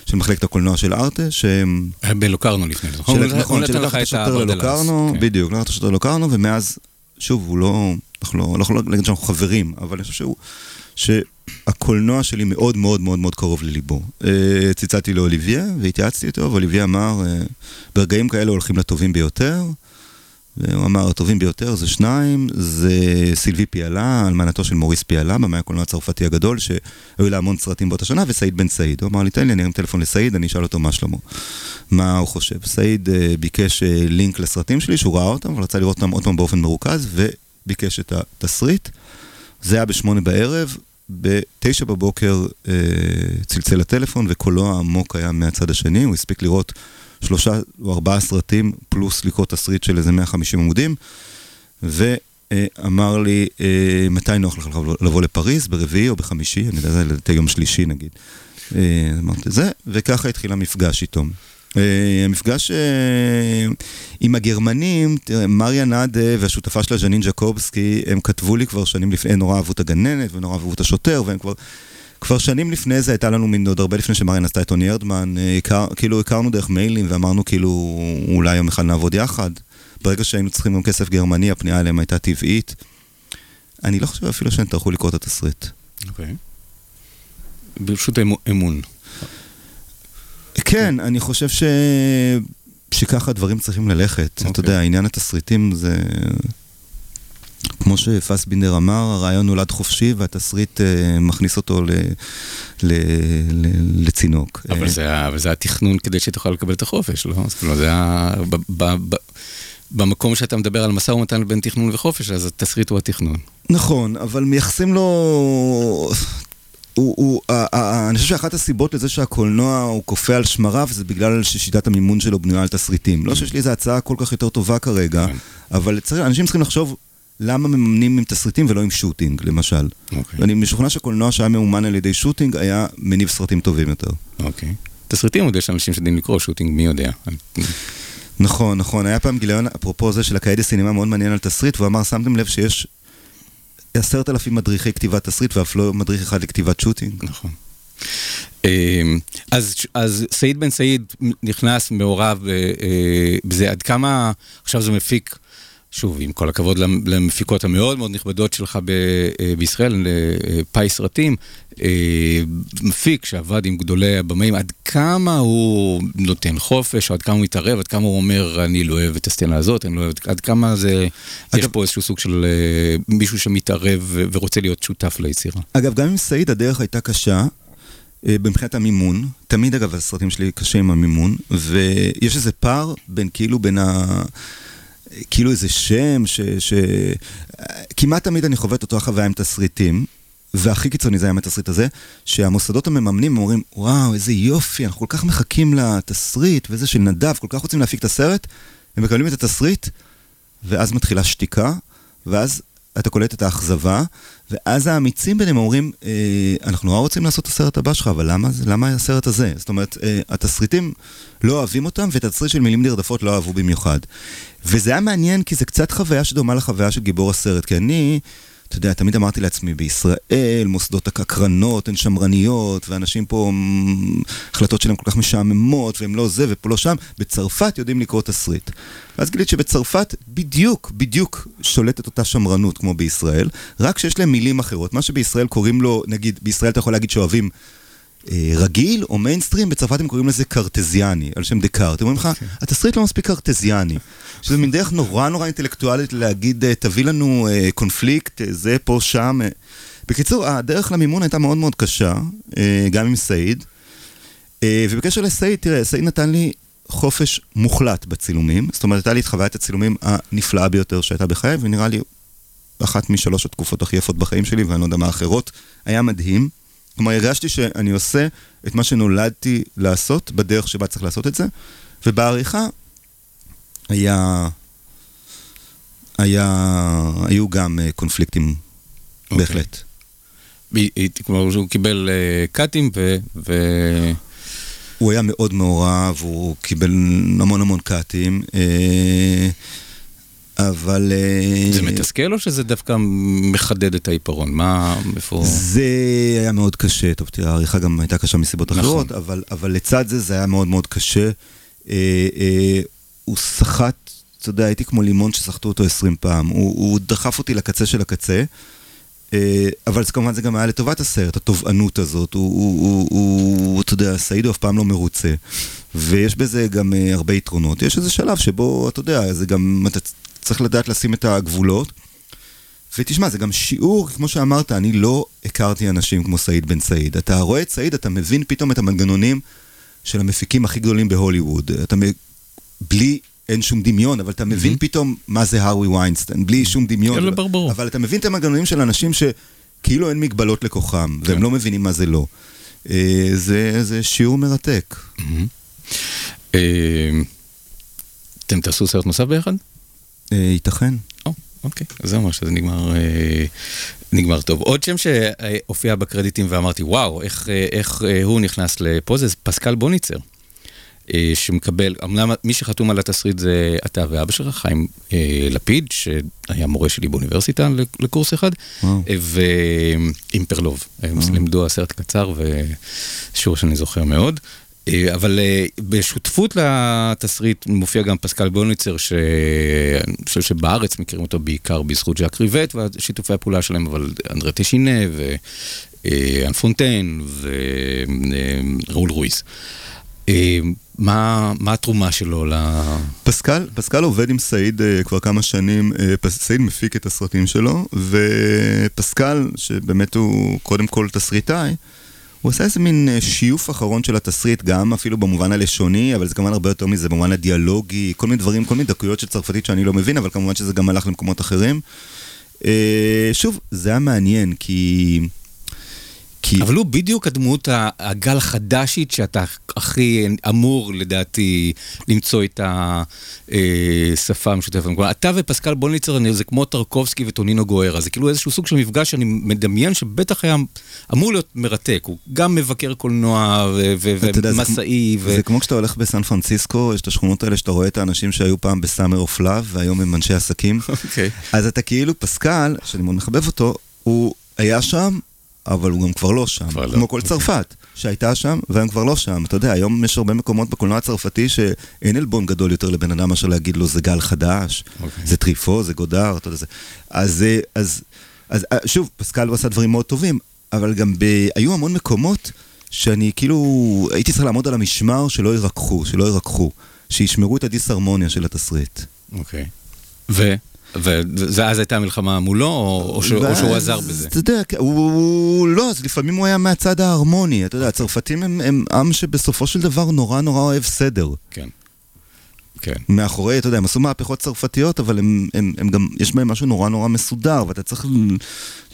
של מחלקת הקולנוע של ארטה, שהם... בלוקרנו לפני זה, נכון? נכון, שלקח את השוטר ללוקרנו, כן. בדיוק, לקח את השוטר ללוקרנו, ומאז, שוב, הוא לא, אנחנו לא, לא נגיד שאנחנו חברים, אבל אני חושב שהוא, שהקולנוע שלי מאוד מאוד מאוד מאוד קרוב לליבו. אה, ציצלתי לאוליביה והתייעצתי איתו, ואוליביה אמר, אה, ברגעים כאלה הולכים לטובים ביותר. והוא אמר, הטובים ביותר זה שניים, זה סילבי פיאלה, אלמנתו של מוריס פיאלה, במאי הקולנוע הצרפתי הגדול, שהיו לה המון סרטים באותה שנה, וסעיד בן סעיד. הוא אמר לי, תן לי, אני ארים טלפון לסעיד, אני אשאל אותו מה שלמה. מה הוא חושב. סעיד uh, ביקש לינק לסרטים שלי, שהוא ראה אותם, אבל רצה לראות אותם עוד פעם באופן מרוכז, וביקש את התסריט. זה היה בשמונה בערב, בתשע בבוקר uh, צלצל הטלפון, וקולו העמוק היה מהצד השני, הוא הספיק לראות שלושה או ארבעה סרטים, פלוס לקרוא תסריט של איזה 150 עמודים, ואמר לי, אה, מתי נוח לך לבוא לפריז, ברביעי או בחמישי, אני יודע, זה יום שלישי נגיד. אה, אמרתי זה, וככה התחיל המפגש איתו. המפגש uh, עם הגרמנים, מריה נאדה והשותפה שלה, ז'נין ג'קובסקי, הם כתבו לי כבר שנים לפני, נורא אהבו את הגננת ונורא אהבו את השוטר, והם כבר כבר שנים לפני זה הייתה לנו מין עוד הרבה לפני שמריאן עשתה את טוני ארדמן, אה, הכר, כאילו הכרנו דרך מיילים ואמרנו כאילו אולי יום אחד נעבוד יחד. ברגע שהיינו צריכים גם כסף גרמני, הפנייה אליהם הייתה טבעית. אני לא חושב אפילו שהם טרחו לקרוא את התסריט. אוקיי. Okay. ברשות אמון. כן, אני חושב ש... שככה דברים צריכים ללכת. Okay. אתה אוקיי. יודע, עניין התסריטים זה... כמו שפסבינדר אמר, הרעיון נולד חופשי והתסריט uh, מכניס אותו ל, ל, ל, לצינוק. אבל, uh, זה, אבל זה התכנון כדי שתוכל לקבל את החופש, לא? זאת אומרת, זה היה... ב, ב, ב, במקום שאתה מדבר על משא ומתן בין תכנון וחופש, אז התסריט הוא התכנון. נכון, אבל מייחסים לו... הוא, הוא, אני חושב שאחת הסיבות לזה שהקולנוע הוא כופה על שמריו זה בגלל ששיטת המימון שלו בנויה על תסריטים. לא שיש לי איזו הצעה כל כך יותר טובה כרגע, כן. אבל אנשים צריכים לחשוב למה מממנים עם תסריטים ולא עם שוטינג, למשל. Okay. אוקיי. ואני משוכנע שקולנוע שהיה מאומן על ידי שוטינג היה מניב סרטים טובים יותר. אוקיי. Okay. תסריטים עוד יש אנשים שיודעים לקרוא שוטינג, מי יודע. נכון, נכון. היה פעם גיליון, אפרופו זה של הקהידי סינמה מאוד מעניין על תסריט, והוא אמר, שמתם לב שיש עשרת אלפים מדריכי כתיבת תסריט ואף לא מדריך אחד לכתיבת שוטינג. נכון. אמ, אז, אז סעיד בן סעיד נכנס, מעורב אה, אה, בזה, עד כמה עכשיו זה מפיק שוב, עם כל הכבוד למפיקות המאוד מאוד נכבדות שלך ב- אה, בישראל, פאי סרטים, אה, מפיק שעבד עם גדולי הבמאים, עד כמה הוא נותן חופש, עד כמה הוא מתערב, עד כמה הוא אומר, אני לא אוהב את הסצנה הזאת, אני לא אוהב, עד כמה זה, אגב, יש פה איזשהו סוג של אה, מישהו שמתערב ורוצה להיות שותף ליצירה. אגב, גם עם סעיד הדרך הייתה קשה. מבחינת המימון, תמיד אגב הסרטים שלי קשה עם המימון, ויש איזה פער בין כאילו בין ה... כאילו איזה שם ש... ש... כמעט תמיד אני חווה את אותו החוויה עם תסריטים, והכי קיצוני זה היה עם התסריט הזה, שהמוסדות המממנים אומרים, וואו, איזה יופי, אנחנו כל כך מחכים לתסריט, וזה של נדב, כל כך רוצים להפיק את הסרט, הם מקבלים את התסריט, ואז מתחילה שתיקה, ואז אתה קולט את האכזבה, ואז האמיצים ביניהם אומרים, אה, אנחנו נורא רוצים לעשות את הסרט הבא שלך, אבל למה, למה הסרט הזה? זאת אומרת, אה, התסריטים לא אוהבים אותם, ואת התסריט של מילים נרדפות לא אהבו במיוחד. וזה היה מעניין, כי זה קצת חוויה שדומה לחוויה של גיבור הסרט, כי אני... אתה יודע, תמיד אמרתי לעצמי, בישראל מוסדות הקרנות הן שמרניות, ואנשים פה, החלטות שלהם כל כך משעממות, והם לא זה ופה לא שם. בצרפת יודעים לקרוא תסריט. ואז גילית שבצרפת בדיוק, בדיוק שולטת אותה שמרנות כמו בישראל, רק שיש להם מילים אחרות. מה שבישראל קוראים לו, נגיד, בישראל אתה יכול להגיד שאוהבים... אה, רגיל או מיינסטרים, בצרפת הם קוראים לזה קרטזיאני, על שם דקארט. הם אומרים לך, אוקיי. התסריט לא מספיק קרטזיאני. שזה מין דרך נורא נורא אינטלקטואלית להגיד, אה, תביא לנו אה, קונפליקט, זה פה, שם. בקיצור, הדרך למימון הייתה מאוד מאוד קשה, גם עם סעיד. ובקשר לסעיד, תראה, סעיד נתן לי חופש מוחלט בצילומים. זאת אומרת, הייתה לי את חוויית הצילומים הנפלאה ביותר שהייתה בחיי, ונראה לי אחת משלוש התקופות הכי יפות בחיים שלי, ואני לא יודע מה אחרות. היה מדהים. כלומר, הרגשתי שאני עושה את מה שנולדתי לעשות, בדרך שבה צריך לעשות את זה, ובעריכה היה... היה... היו גם אה, קונפליקטים, אוקיי. בהחלט. כלומר, שהוא קיבל אה, קאטים ו... ו- הוא היה מאוד מעורב, הוא קיבל המון המון קאטים, אה, אבל... אה, זה מתסכל או שזה דווקא מחדד את העיפרון? מה, איפה... זה היה מאוד קשה, טוב תראה, העריכה גם הייתה קשה מסיבות נכון. אחרות, אבל, אבל לצד זה זה היה מאוד מאוד קשה. אה, אה, הוא סחט, אתה יודע, הייתי כמו לימון שסחטו אותו 20 פעם, הוא, הוא דחף אותי לקצה של הקצה. אה, אבל זה כמובן זה גם היה לטובת הסרט, התובענות הזאת, הוא, הוא, הוא, הוא אתה יודע, סעיד הוא אף פעם לא מרוצה, ויש בזה גם אה, הרבה יתרונות. יש איזה שלב שבו, אתה יודע, זה גם, אתה צריך לדעת לשים את הגבולות. ותשמע, זה גם שיעור, כמו שאמרת, אני לא הכרתי אנשים כמו סעיד בן סעיד. אתה רואה את סעיד, אתה מבין פתאום את המנגנונים של המפיקים הכי גדולים בהוליווד. אתה מ... בלי, אין שום דמיון, אבל אתה מבין פתאום מה זה הארווי ויינסטיין, בלי שום דמיון. כן, אבל- ברור. אבל אתה מבין את המנגנונים של אנשים שכאילו אין מגבלות לכוחם, והם כן. לא מבינים מה זה לא. אה, זה, זה שיעור מרתק. אה, אתם תעשו סרט נוסף ביחד? אה, ייתכן. או, אוקיי, אז זה אומר שזה נגמר, אה, נגמר טוב. עוד שם שהופיע בקרדיטים ואמרתי, וואו, איך, אה, איך אה, הוא נכנס לפה זה פסקל בוניצר. אה, שמקבל, אמנם מי שחתום על התסריט זה אתה ואבא שלך, חיים אה, לפיד, שהיה מורה שלי באוניברסיטה לקורס אחד, וואו. אה, ועם פרלוב. הם לימדו הסרט קצר ושיעור שאני זוכר מאוד. אה, אבל אה, בשותפות לתסריט מופיע גם פסקל בוניצר, שאני חושב שבארץ מכירים אותו בעיקר בזכות ז'אק ריבט ושיתופי הפעולה שלהם, אבל אנדרי טשינה ואן פונטיין וראול רויז. אה, מה מה התרומה שלו ל... פסקל, פסקל עובד עם סעיד כבר כמה שנים, סעיד מפיק את הסרטים שלו, ופסקל, שבאמת הוא קודם כל תסריטאי, הוא עשה איזה מין uh, שיוף אחרון של התסריט, גם אפילו במובן הלשוני, אבל זה כמובן הרבה יותר מזה, במובן הדיאלוגי, כל מיני דברים, כל מיני דקויות של צרפתית שאני לא מבין, אבל כמובן שזה גם הלך למקומות אחרים. Uh, שוב, זה היה מעניין, כי... כי... אבל הוא בדיוק הדמות הגל החדשית שאתה הכי אמור לדעתי למצוא את השפה המשותפת. כלומר, אתה ופסקל בוניצר זה כמו טרקובסקי וטונינו גוארה, זה כאילו איזשהו סוג של מפגש שאני מדמיין שבטח היה אמור להיות מרתק. הוא גם מבקר קולנוע ומסאי. ו- זה כמו כשאתה הולך בסן פרנסיסקו, יש את השכונות האלה שאתה רואה את האנשים שהיו פעם ב Summer of Love, והיום הם אנשי עסקים. אוקיי. אז אתה כאילו, פסקל, שאני מאוד מחבב אותו, הוא היה שם, אבל הוא גם כבר לא שם. כבר לא, כמו כל אוקיי. צרפת, שהייתה שם, והם כבר לא שם. אתה יודע, היום יש הרבה מקומות בקולנוע הצרפתי שאין עלבון גדול יותר לבן אדם מאשר להגיד לו, זה גל חדש, אוקיי. זה טריפו, זה גודר, אתה יודע, זה... אז, אה, אז, אז אה, שוב, פסקל עשה דברים מאוד טובים, אבל גם ב... היו המון מקומות שאני כאילו, הייתי צריך לעמוד על המשמר שלא ירקחו, שלא ירקחו, שישמרו את הדיסהרמוניה של התסריט. אוקיי. ו? ואז הייתה מלחמה מולו, או ש- או שהוא ואז, עזר בזה? אתה יודע, הוא, הוא לא, אז לפעמים הוא היה מהצד ההרמוני. אתה יודע, הצרפתים הם, הם עם שבסופו של דבר נורא נורא אוהב סדר. כן. כן. מאחורי, אתה יודע, הם עשו מהפכות צרפתיות, אבל הם, הם, הם גם, יש בהם משהו נורא נורא מסודר, ואתה צריך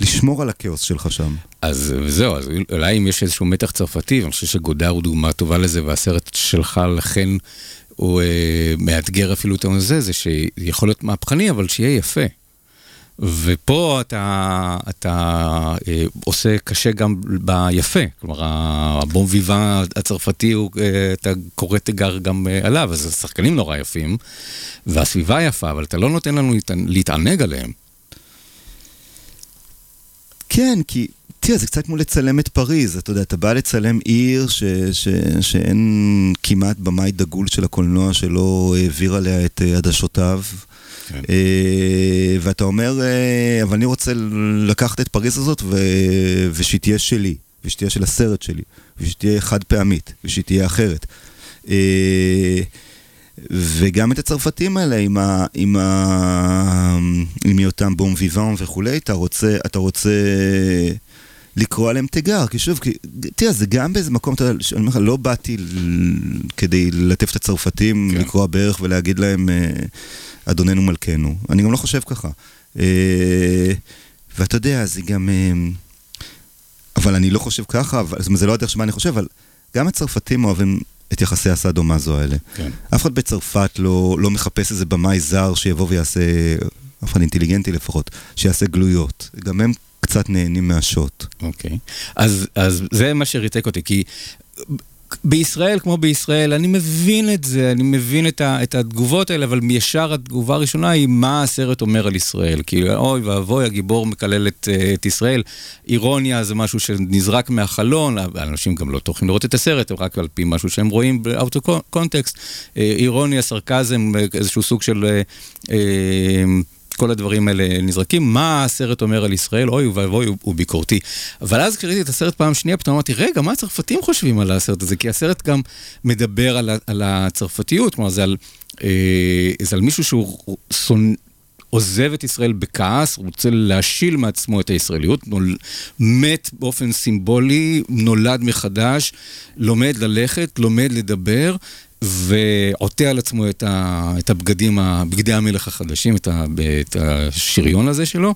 לשמור על הכאוס שלך שם. אז זהו, אז אולי אם יש איזשהו מתח צרפתי, ואני חושב שגודר הוא דוגמה טובה לזה, והסרט שלך לכן הוא אה, מאתגר אפילו את הזה, זה שיכול להיות מהפכני, אבל שיהיה יפה. ופה אתה, אתה אה, עושה קשה גם ביפה, כלומר הבום ויבה הצרפתי, הוא, אה, אתה קורא תיגר גם אה, עליו, אז השחקנים נורא יפים, והסביבה יפה, אבל אתה לא נותן לנו להתענ- להתענג עליהם. כן, כי, תראה, זה קצת כמו לצלם את פריז, אתה יודע, אתה בא לצלם עיר ש, ש, שאין כמעט במאי דגול של הקולנוע שלא העביר עליה את אה, עדשותיו. כן. אה, ואתה אומר, אה, אבל אני רוצה לקחת את פריז הזאת ו... ושהיא תהיה שלי, ושתהיה של הסרט שלי, ושתהיה חד פעמית, ושתהיה אחרת. אה, וגם את הצרפתים האלה, עם, ה, עם, ה, עם היותם בום ויוון וכולי, אתה רוצה, אתה רוצה לקרוא עליהם תיגר, כי שוב, כי, תראה, זה גם באיזה מקום, אתה יודע, אני אומר לך, לא באתי כדי ללטף את הצרפתים, כן. לקרוע ברך ולהגיד להם, אה, אדוננו מלכנו. אני גם לא חושב ככה. אה, ואתה יודע, זה גם... אה, אבל אני לא חושב ככה, אבל, זאת אומרת, זה לא הדרך שבה אני חושב, אבל גם הצרפתים אוהבים את יחסי הסאדו מאזו האלה. כן. אף אחד בצרפת לא, לא מחפש איזה במאי זר שיבוא ויעשה, אף אחד אינטליגנטי לפחות, שיעשה גלויות. גם הם קצת נהנים מהשוט. אוקיי. אז, אז זה מה שריתק אותי, כי בישראל, כמו בישראל, אני מבין את זה, אני מבין את, ה, את התגובות האלה, אבל ישר התגובה הראשונה היא מה הסרט אומר על ישראל. כי אוי ואבוי, הגיבור מקלל את, אה, את ישראל. אירוניה זה משהו שנזרק מהחלון, אנשים גם לא טורחים לראות את הסרט, רק על פי משהו שהם רואים באוטו קונטקסט. אה, אירוניה, סרקזם, איזשהו סוג של... אה, כל הדברים האלה נזרקים, מה הסרט אומר על ישראל, אוי ואבוי, הוא, ביקורתי. אבל אז כשראיתי את הסרט פעם שנייה, פתאום אמרתי, רגע, מה הצרפתים חושבים על הסרט הזה? כי הסרט גם מדבר על, על הצרפתיות, כלומר זה על, אה, זה על מישהו שהוא שונא... עוזב את ישראל בכעס, רוצה להשיל מעצמו את הישראליות, נול... מת באופן סימבולי, נולד מחדש, לומד ללכת, לומד לדבר, ועוטה על עצמו את, ה, את הבגדים, בגדי המלך החדשים, את, ה, את השריון הזה שלו,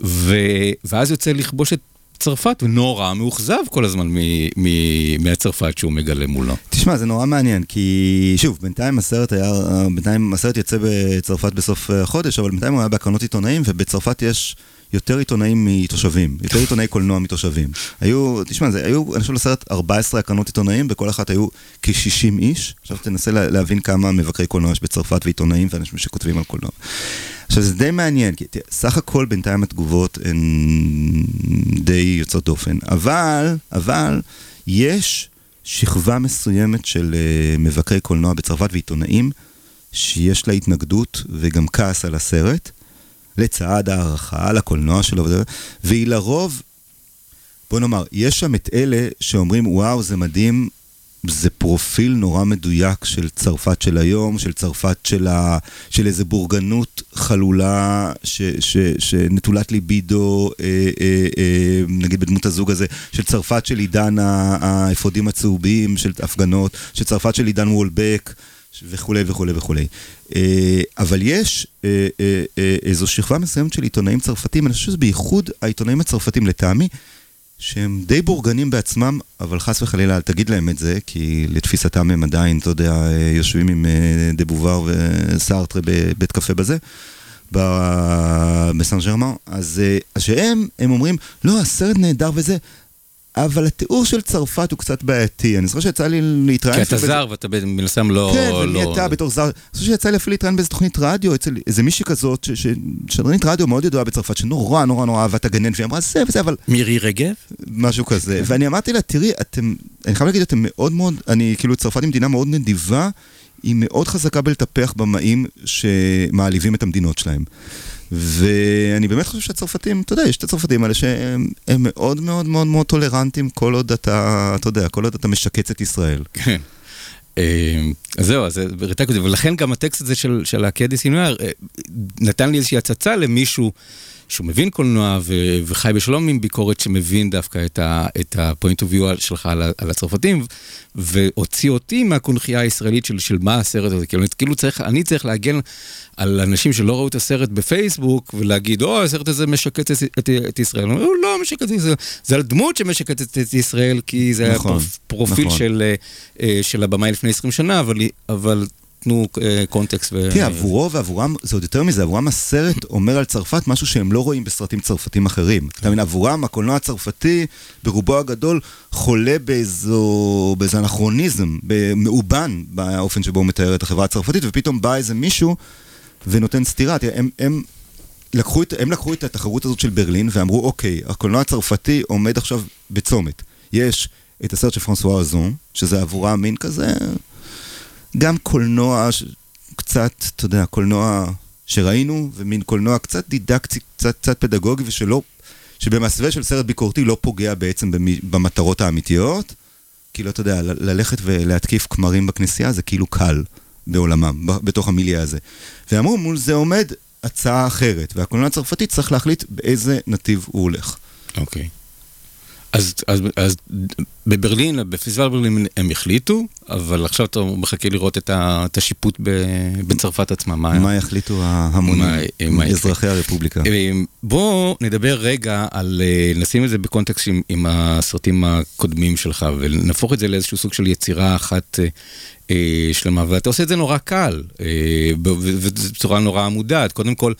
ו, ואז יוצא לכבוש את צרפת, ונורא מאוכזב כל הזמן מ, מ, מהצרפת שהוא מגלה מולו. תשמע, זה נורא מעניין, כי שוב, בינתיים הסרט היה, בינתיים הסרט יצא בצרפת בסוף החודש, אבל בינתיים הוא היה בהקרנות עיתונאים, ובצרפת יש... יותר עיתונאים מתושבים, יותר עיתונאי קולנוע מתושבים. היו, תשמע, זה, היו, אני חושב לסרט 14 הקרנות עיתונאים, בכל אחת היו כ-60 איש. עכשיו תנסה לה, להבין כמה מבקרי קולנוע יש בצרפת ועיתונאים ואנשים שכותבים על קולנוע. עכשיו זה די מעניין, כי תראה, סך הכל בינתיים התגובות הן די יוצאות דופן, אבל, אבל, יש שכבה מסוימת של uh, מבקרי קולנוע בצרפת ועיתונאים, שיש לה התנגדות וגם כעס על הסרט. לצד הערכה לקולנוע שלו, והיא לרוב, בוא נאמר, יש שם את אלה שאומרים, וואו, זה מדהים, זה פרופיל נורא מדויק של צרפת של היום, של צרפת של, ה, של איזה בורגנות חלולה ש, ש, שנטולת ליבידו, אה, אה, אה, נגיד בדמות הזוג הזה, של צרפת של עידן האפודים הצהובים, של הפגנות, של צרפת של עידן וולבק. וכולי וכולי וכולי. אה, אבל יש אה, אה, איזו שכבה מסוימת של עיתונאים צרפתים, אני חושב שזה בייחוד העיתונאים הצרפתים לטעמי, שהם די בורגנים בעצמם, אבל חס וחלילה אל תגיד להם את זה, כי לתפיסתם הם עדיין, אתה יודע, יושבים עם דה בובר וסארטרה בבית קפה בזה. בסן ג'רמן, אז שהם, הם אומרים, לא, הסרט נהדר וזה, אבל התיאור של צרפת הוא קצת בעייתי. אני זוכר שיצא לי להתראיין... כי אתה זר ואתה מן הסתם לא... כן, ומי לא... אתה בתור זר. אני חושב שיצא לי אפילו להתראיין באיזה תוכנית רדיו, אצל איזה מישהי כזאת, שדרנית רדיו מאוד ידועה בצרפת, שנורא נורא נורא אהבה את הגננת, והיא אמרה זה וזה, אבל... מירי רגב? משהו כזה. ואני אמרתי לה, תראי, אתם... אני חייב להגיד, אתם מאוד מאוד... אני, כאילו, צרפת היא מדינה מאוד נדיבה, היא מאוד חזקה בלטפח במאים שמעליבים את המדינות שלהם. ואני באמת חושב שהצרפתים, אתה יודע, יש את הצרפתים האלה שהם מאוד מאוד מאוד מאוד טולרנטים כל עוד אתה, אתה יודע, כל עוד אתה משקץ את ישראל. כן. אה, אז זהו, אז ריתק אותי, ולכן גם הטקסט הזה של, של הקדי סינואר אה, נתן לי איזושהי הצצה למישהו שהוא מבין קולנוע ו- וחי בשלום עם ביקורת שמבין דווקא את ה-point of view שלך על, על הצרפתים, והוציא אותי מהקונכייה הישראלית של, של מה הסרט הזה, כאילו, כאילו צריך, אני צריך להגן על אנשים שלא ראו את הסרט בפייסבוק ולהגיד, או, הסרט הזה משקץ את, את, את ישראל. הוא לא משקץ את ישראל, זה על דמות שמשקצת את ישראל, כי זה נכון, היה פרופיל נכון. של, אה, של הבמאי לפני 20 שנה, אבל, אבל תנו אה, קונטקסט. ו... תראה, עבורו ועבורם, זה עוד יותר מזה, עבורם הסרט אומר על צרפת משהו שהם לא רואים בסרטים צרפתים אחרים. אתה מבין, עבורם הקולנוע הצרפתי, ברובו הגדול, חולה באיזו, אנכרוניזם, מאובן באופן שבו הוא מתאר את החברה הצרפתית, ופתאום בא איזה מישהו ונותן סטירה. תראה, הם, הם, לקחו את, הם לקחו את התחרות הזאת של ברלין ואמרו, אוקיי, הקולנוע הצרפתי עומד עכשיו בצומת. יש את הסרט של פרנסואה אזון, שזה עבורם מין כזה... גם קולנוע קצת, אתה יודע, קולנוע שראינו, ומין קולנוע קצת דידקטי, קצת, קצת פדגוגי, ושלא, שבמסווה של סרט ביקורתי לא פוגע בעצם במטרות האמיתיות. כאילו, אתה יודע, ללכת ולהתקיף כמרים בכנסייה זה כאילו קל בעולמם, בתוך המיליה הזה. ואמרו, מול זה עומד הצעה אחרת, והקולנוע הצרפתי צריך להחליט באיזה נתיב הוא הולך. אוקיי. Okay. אז, אז, אז בברלין, בפסטיבל ברלין הם החליטו, אבל עכשיו אתה מחכה לראות את, ה, את השיפוט ב, בצרפת עצמה. מה, מה יחליטו ההמונים, אזרחי הרפובליקה? אה, בואו נדבר רגע על, אה, נשים את זה בקונטקסט עם, עם הסרטים הקודמים שלך, ונהפוך את זה לאיזשהו סוג של יצירה אחת אה, שלמה, ואתה עושה את זה נורא קל, אה, ובצורה נורא מודעת. קודם כל,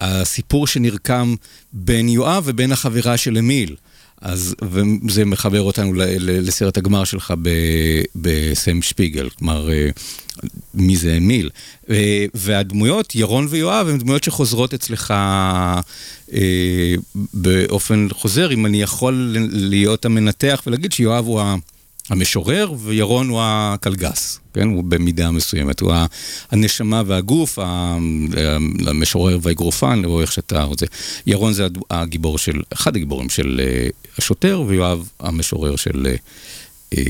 הסיפור שנרקם בין יואב ובין החברה של אמיל. אז, וזה מחבר אותנו לסרט הגמר שלך בסם שפיגל, כלומר, אה, מי זה אמיל. אה, והדמויות, ירון ויואב, הן דמויות שחוזרות אצלך אה, באופן חוזר, אם אני יכול להיות המנתח ולהגיד שיואב הוא ה... המשורר, וירון הוא הקלגס, כן? הוא במידה מסוימת. הוא הנשמה והגוף, המשורר והאגרופן, או איך שאתה רוצה. ירון זה הגיבור של, אחד הגיבורים של אה, השוטר, ויואב המשורר של... אה, אה,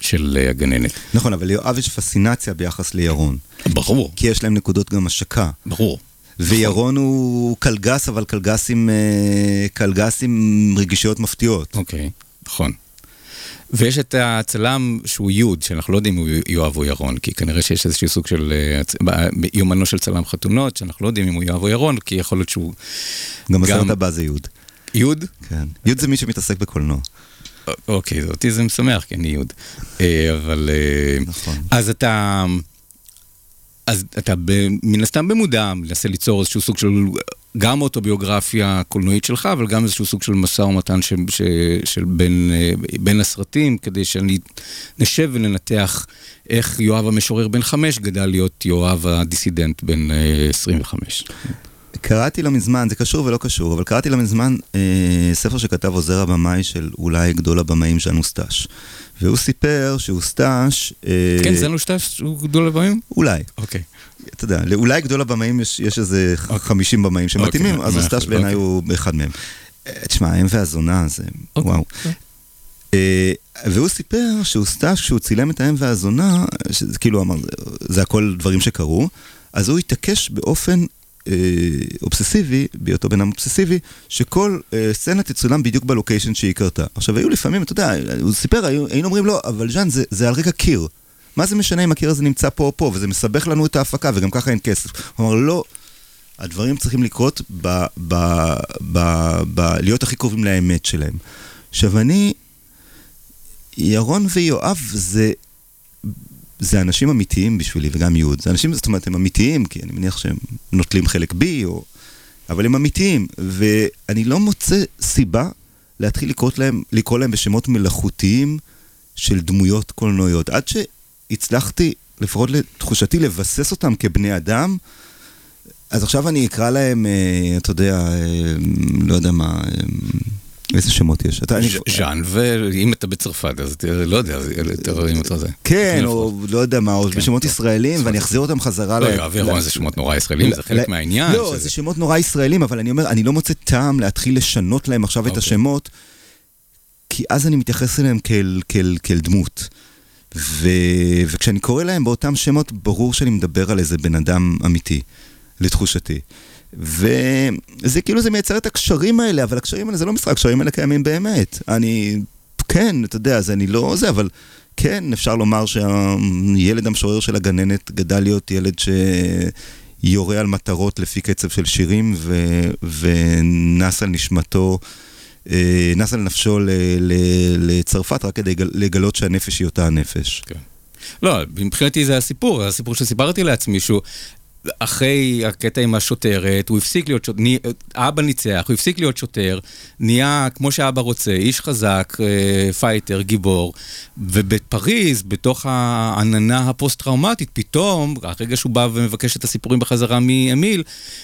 של הגננת. נכון, אבל ליואב יש פסינציה ביחס לירון. ברור. כי יש להם נקודות גם השקה. ברור. וירון הוא קלגס, אבל קלגס עם, קלגס עם רגישויות מפתיעות. אוקיי, נכון. ויש את הצלם שהוא יוד, שאנחנו לא יודעים אם הוא יואב או ירון, כי כנראה שיש איזשהו סוג של אה, יומנו של צלם חתונות, שאנחנו לא יודעים אם הוא יואב או ירון, כי יכול להיות שהוא... גם הסרט הבא זה יוד. יוד? כן. יוד זה מי שמתעסק בקולנוע. אוקיי, אותי זה משמח, כי אני יוד. אה, אבל... אה, נכון. אז אתה... אז אתה מן הסתם במודע מנסה ליצור איזשהו סוג של גם אוטוביוגרפיה קולנועית שלך, אבל גם איזשהו סוג של משא ומתן ש, ש, של בין, אה, בין הסרטים, כדי שאני נשב וננתח איך יואב המשורר בן חמש גדל להיות יואב הדיסידנט בן 25. אה, קראתי לא מזמן, זה קשור ולא קשור, אבל קראתי לא מזמן אה, ספר שכתב עוזר הבמאי של אולי גדול הבמאים של אוסטאש. והוא סיפר שאוסטאש... אה, כן, זה אוסטאש הוא גדול הבמאים? אולי. אוקיי. אתה יודע, אולי גדול הבמאים יש, יש איזה אוקיי. 50 במאים שמתאימים, אוקיי, אז אוסטאש בעיניי אוקיי. הוא אחד מהם. אה, תשמע, האם והזונה זה... אוקיי. וואו. אה, והוא סיפר שהוא סטאש, כשהוא צילם את האם והזונה, כאילו אמר, זה הכל דברים שקרו, אז הוא התעקש באופן אה, אובססיבי, בהיותו בן אדם אובססיבי, שכל אה, סצנה תצולם בדיוק בלוקיישן שהיא קרתה. עכשיו, היו לפעמים, אתה יודע, הוא סיפר, היינו אומרים לו, אבל ז'אן, זה, זה על רקע קיר. מה זה משנה אם הקיר הזה נמצא פה או פה, וזה מסבך לנו את ההפקה, וגם ככה אין כסף. הוא אמר, לא, הדברים צריכים לקרות ב... ב, ב, ב להיות הכי קרובים לאמת שלהם. עכשיו, אני, ירון ויואב זה זה אנשים אמיתיים בשבילי, וגם יהוד. זה אנשים, זאת אומרת, הם אמיתיים, כי אני מניח שהם נוטלים חלק בי, או... אבל הם אמיתיים, ואני לא מוצא סיבה להתחיל לקרוא להם, לקרוא להם בשמות מלאכותיים של דמויות קולנועיות. עד שהצלחתי, לפחות לתחושתי, לבסס אותם כבני אדם, אז עכשיו אני אקרא להם, אה, אתה יודע, אה, לא יודע מה... אה, איזה שמות יש? ז'אן, ואם אתה בצרפת, אז לא יודע, יותר אם אתה זה. כן, או לא יודע מה, או כן, בשמות ישראלים, ואני אחזיר אותם חזרה. לא, יואב ירון זה שמות נורא ישראלים, זה חלק מהעניין. לא, זה שמות נורא ישראלים, אבל אני אומר, אני לא מוצא טעם להתחיל לשנות להם עכשיו את אוקיי. השמות, כי אז אני מתייחס אליהם כאל דמות. וכשאני קורא להם באותם שמות, ברור שאני מדבר על איזה בן אדם אמיתי, לתחושתי. וזה כאילו זה מייצר את הקשרים האלה, אבל הקשרים האלה זה לא משחק, הקשרים האלה קיימים באמת. אני, כן, אתה יודע, אז אני לא זה, אבל כן, אפשר לומר שהילד המשורר של הגננת גדל להיות ילד שיורה על מטרות לפי קצב של שירים, ו... ונס על נשמתו. אה, נס על נפשו לצרפת רק כדי לגלות שהנפש היא אותה הנפש. כן. לא, מבחינתי זה הסיפור, הסיפור שסיפרתי לעצמי, שהוא אחרי הקטע עם השוטרת, הוא הפסיק להיות שוטר, אבא ניצח, הוא הפסיק להיות שוטר, נהיה כמו שאבא רוצה, איש חזק, אה, פייטר, גיבור, ובפריז, בתוך העננה הפוסט-טראומטית, פתאום, הרגע שהוא בא ומבקש את הסיפורים בחזרה מאמיל,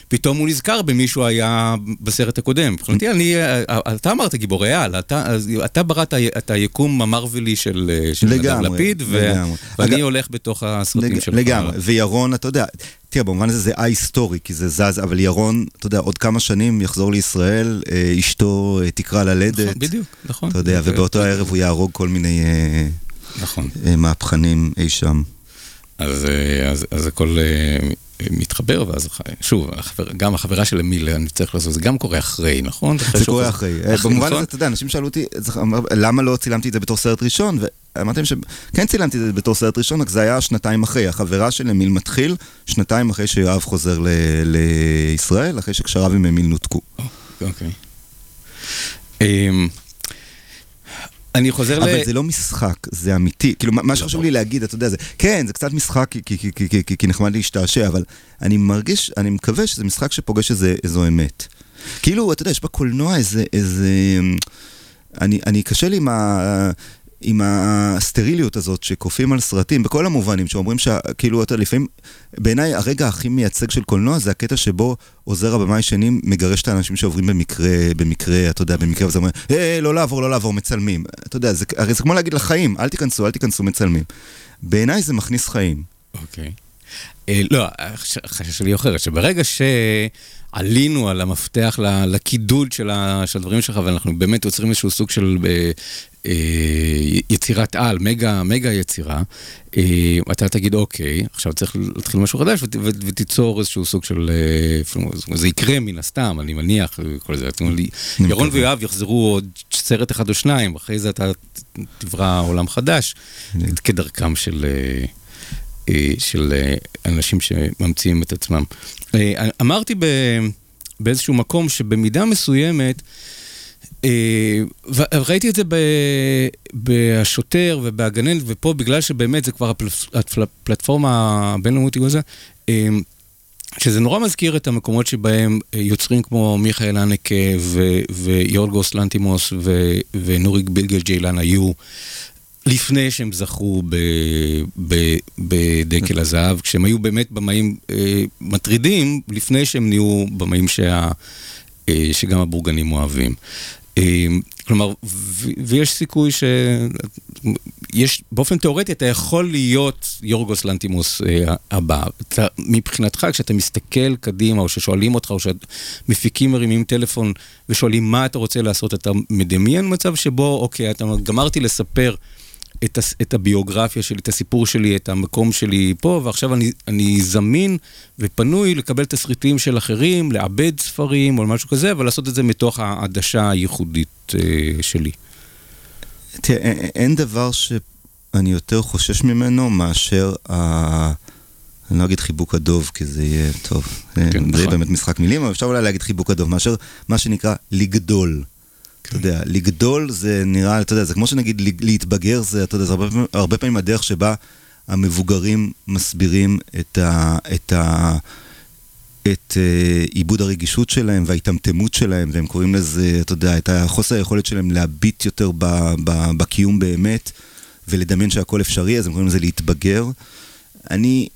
פתאום הוא נזכר במי שהוא היה בסרט הקודם. מבחינתי, אני, אה, אתה אמרת גיבור ריאל, אתה, אתה בראת את היקום המרווילי של, אה, של לגמרי, לפיד, לגמרי. ואני אג... הולך בתוך הסרטים לג... שלך. לגמרי, וירון, אתה יודע... תראה, במובן הזה זה א-היסטורי, כי זה זז, אבל ירון, אתה יודע, עוד כמה שנים יחזור לישראל, אה, אשתו אה, תקרא ללדת. נכון, בדיוק, נכון. אתה יודע, ובאותו הערב הוא יהרוג כל מיני נכון. מהפכנים אי שם. אז, אז, אז הכל מתחבר, ואז שוב, החבר, גם החברה של אמיל, אני צריך לעשות, זה גם קורה אחרי, נכון? זה קורה אחרי. במובן הזה, אתה יודע, אנשים שאלו אותי, למה לא צילמתי את זה בתור סרט ראשון? ואמרתי להם שכן צילמתי את זה בתור סרט ראשון, רק זה היה שנתיים אחרי. החברה של אמיל מתחיל, שנתיים אחרי שיואב חוזר לישראל, אחרי שקשריו עם אמיל נותקו. אוקיי. אמ, אני חוזר אבל ל... אבל זה לא משחק, זה אמיתי. כאילו, מה שחשוב לי להגיד, אתה יודע, זה, כן, זה קצת משחק כי, כי, כי, כי, כי, כי נחמד להשתעשע, אבל אני מרגיש, אני מקווה שזה משחק שפוגש איזה, איזו אמת. כאילו, אתה יודע, יש בקולנוע איזה, איזה... אני, אני קשה לי עם ה... עם הסטריליות הזאת שכופים על סרטים, בכל המובנים, שאומרים שכאילו, אתה לפעמים, בעיניי הרגע הכי מייצג של קולנוע זה הקטע שבו עוזר הבמאי שני מגרש את האנשים שעוברים במקרה, במקרה, אתה יודע, במקרה, וזה אומר, היי, לא לעבור, לא לעבור, מצלמים. אתה יודע, זה, הרי זה כמו להגיד לחיים, אל תיכנסו, אל תיכנסו, מצלמים. בעיניי זה מכניס חיים. אוקיי. Okay. אה, לא, החשש שלי אחרת, שברגע שעלינו על המפתח לקידוד של הדברים שלך, ואנחנו באמת יוצרים איזשהו סוג של אה, אה, יצירת על, מגה, מגה יצירה, אתה תגיד, אוקיי, עכשיו צריך להתחיל משהו חדש, ותיצור איזשהו סוג של... זה יקרה מן הסתם, אני מניח, כל זה. ירון ויואב יחזרו עוד סרט אחד או שניים, אחרי זה אתה תברא עולם חדש, כדרכם של... של אנשים שממציאים את עצמם. אמרתי באיזשהו מקום שבמידה מסוימת, ראיתי את זה בשוטר ובהגננת, ופה בגלל שבאמת זה כבר הפלטפורמה הבינלאומית, שזה נורא מזכיר את המקומות שבהם יוצרים כמו מיכאל אנקה ויורגוס לנטימוס ונוריק בילגל ג'יילן היו. לפני שהם זכו בדקל הזהב, כשהם היו באמת במאים אה, מטרידים, לפני שהם נהיו במאים שה, אה, שגם הבורגנים אוהבים. אה, כלומר, ויש סיכוי ש... יש, באופן תיאורטי אתה יכול להיות יורגוס לנטימוס אה, הבא. אתה, מבחינתך, כשאתה מסתכל קדימה, או ששואלים אותך, או שמפיקים מרימים טלפון ושואלים מה אתה רוצה לעשות, אתה מדמיין מצב שבו, אוקיי, אתה גמרתי לספר את, הס, את הביוגרפיה שלי, את הסיפור שלי, את המקום שלי פה, ועכשיו אני, אני זמין ופנוי לקבל תסריטים של אחרים, לעבד ספרים או משהו כזה, אבל לעשות את זה מתוך העדשה הייחודית אה, שלי. תראה, אין דבר שאני יותר חושש ממנו מאשר ה... אני לא אגיד חיבוק הדוב, כי זה יהיה טוב. כן, זה נכון. באמת משחק מילים, אבל אפשר אולי להגיד חיבוק הדוב, מאשר מה שנקרא לגדול. אתה יודע, לגדול זה נראה, אתה יודע, זה כמו שנגיד להתבגר, זה, אתה יודע, זה הרבה, הרבה פעמים הדרך שבה המבוגרים מסבירים את ה... את ה את עיבוד הרגישות שלהם וההיטמטמות שלהם, והם קוראים לזה, אתה יודע, את החוסר היכולת שלהם להביט יותר ב, ב, בקיום באמת ולדמיין שהכל אפשרי, אז הם קוראים לזה להתבגר. אני,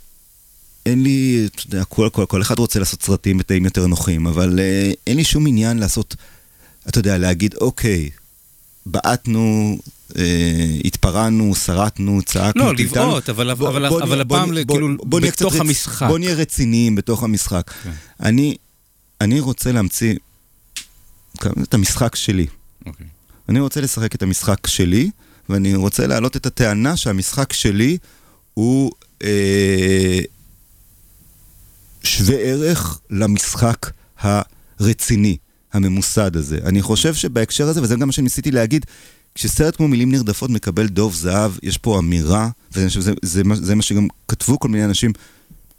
אין לי, אתה יודע, כל, כל, כל אחד רוצה לעשות סרטים בתאים יותר נוחים, אבל uh, אין לי שום עניין לעשות... אתה יודע, להגיד, אוקיי, בעטנו, אה, התפרענו, שרטנו, צעקנו, לא, לבעוט, אבל, בוא, אבל, בוא, אבל בוא, הפעם בוא, כאילו בוא, בוא בתוך המשחק. בוא נהיה רציניים בתוך המשחק. Okay. כן. אני, אני רוצה להמציא את המשחק שלי. Okay. אוקיי. אני רוצה לשחק את המשחק שלי, ואני רוצה להעלות את הטענה שהמשחק שלי הוא אה, שווה ערך למשחק הרציני. הממוסד הזה. אני חושב שבהקשר הזה, וזה גם מה שניסיתי להגיד, כשסרט כמו מילים נרדפות מקבל דוב זהב, יש פה אמירה, וזה זה, זה, מה שגם כתבו כל מיני אנשים,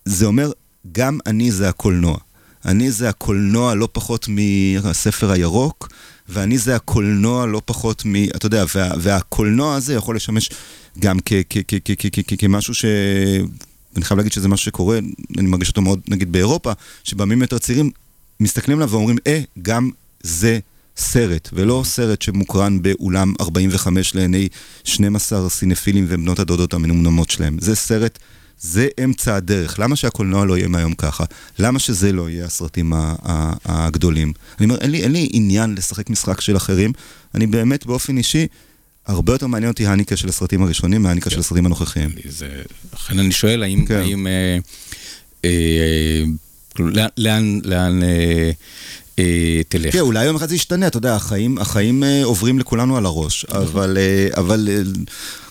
זה אומר, גם אני זה הקולנוע. אני זה הקולנוע לא פחות מהספר הירוק, ואני זה הקולנוע לא פחות מ... אתה יודע, וה, והקולנוע הזה יכול לשמש גם כמשהו ש... אני חייב להגיד שזה משהו שקורה, אני מרגיש אותו מאוד, נגיד באירופה, שבעמים יותר צעירים מסתכלים עליו ואומרים, אה, גם זה סרט, ולא סרט שמוקרן באולם 45 לעיני 12 סינפילים ובנות הדודות המנומנמות שלהם. זה סרט, זה אמצע הדרך. למה שהקולנוע לא יהיה מהיום ככה? למה שזה לא יהיה הסרטים הגדולים? אני אומר, אין לי, אין לי עניין לשחק משחק של אחרים. אני באמת, באופן אישי, הרבה יותר מעניין אותי הניקה של הסרטים הראשונים מהניקה של כן. הסרטים הנוכחיים. לכן אני שואל, האם... כן. האם אה, אה, לאן, לאן, לאן, אה, אה, תלך. כן, אולי יום אחד זה ישתנה, אתה יודע, החיים, החיים אה, עוברים לכולנו על הראש. אבל, אה, אבל אה,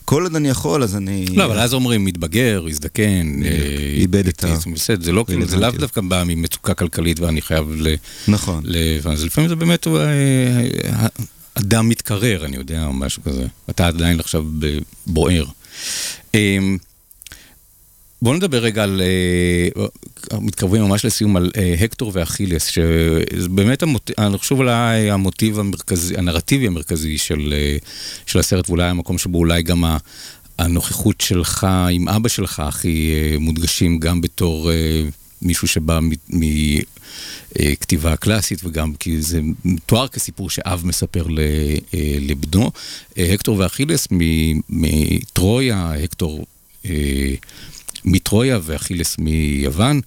כל עוד אני יכול, אז אני... לא, אבל אז אומרים, מתבגר, הזדקן, אה, איבד את ה- בסדר, זה לא, זה לאו. דווקא בא ממצוקה כלכלית ואני חייב ל... נכון. אז לפעמים זה באמת אה, אדם מתקרר, אני יודע, או משהו כזה. אתה עדיין עכשיו בוער. בואו נדבר רגע על, אה, מתקרבים ממש לסיום, על אה, הקטור ואכילס, שזה באמת, המוט... אני חושב אולי המוטיב המרכזי, הנרטיבי המרכזי של, אה, של הסרט, ואולי המקום שבו אולי גם ה... הנוכחות שלך עם אבא שלך הכי מודגשים גם בתור מישהו שבא מכתיבה קלאסית וגם כי זה מתואר כסיפור שאב מספר לבנו. הקטור ואכילס מטרויה, הקטור מטרויה ואכילס מיוון.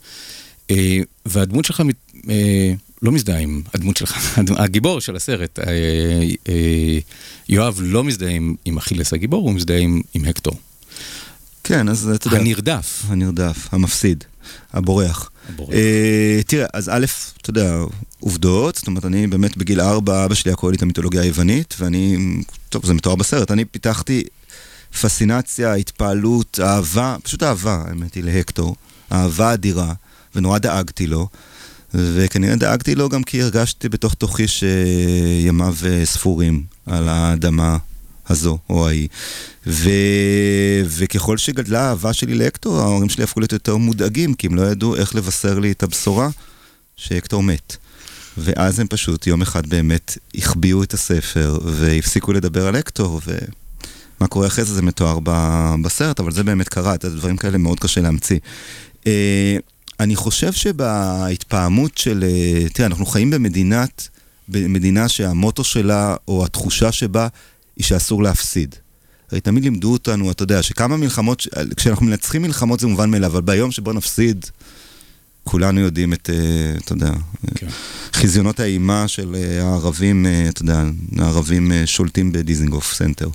אה, והדמות שלך אה, לא מזדהה עם הדמות שלך, הגיבור של הסרט, אה, יואב לא מזדהה עם, עם אכילס הגיבור, הוא מזדהה עם, עם הקטור. כן, אז אתה יודע... הנרדף. הנרדף, המפסיד, הבורח. הבורח. אה, תראה, אז א', אתה יודע, עובדות, זאת אומרת, אני באמת בגיל ארבע, אבא שלי היה קורא לי את המיתולוגיה היוונית, ואני, טוב, זה מתואר בסרט, אני פיתחתי פסינציה, התפעלות, אהבה, פשוט אהבה, האמת היא, להקטור, אהבה אדירה, ונורא דאגתי לו. וכנראה דאגתי לו גם כי הרגשתי בתוך תוכי שימיו אה, ספורים על האדמה הזו או ההיא. ו... וככל שגדלה האהבה שלי להקטור, ההורים שלי הפכו להיות יותר מודאגים, כי הם לא ידעו איך לבשר לי את הבשורה שהקטור מת. ואז הם פשוט יום אחד באמת החביאו את הספר והפסיקו לדבר על הקטור, ומה קורה אחרי זה זה מתואר ב... בסרט, אבל זה באמת קרה, את הדברים כאלה מאוד קשה להמציא. אה, אני חושב שבהתפעמות של, אה, תראה, אנחנו חיים במדינת, במדינה שהמוטו שלה, או התחושה שבה, היא שאסור להפסיד. הרי תמיד לימדו אותנו, אתה יודע, שכמה מלחמות, כשאנחנו מנצחים מלחמות זה מובן מאליו, אבל ביום שבו נפסיד, כולנו יודעים את, אה, אתה יודע, כן. חזיונות האימה של אה, הערבים, אה, אתה יודע, הערבים שולטים בדיזינגוף סנטר.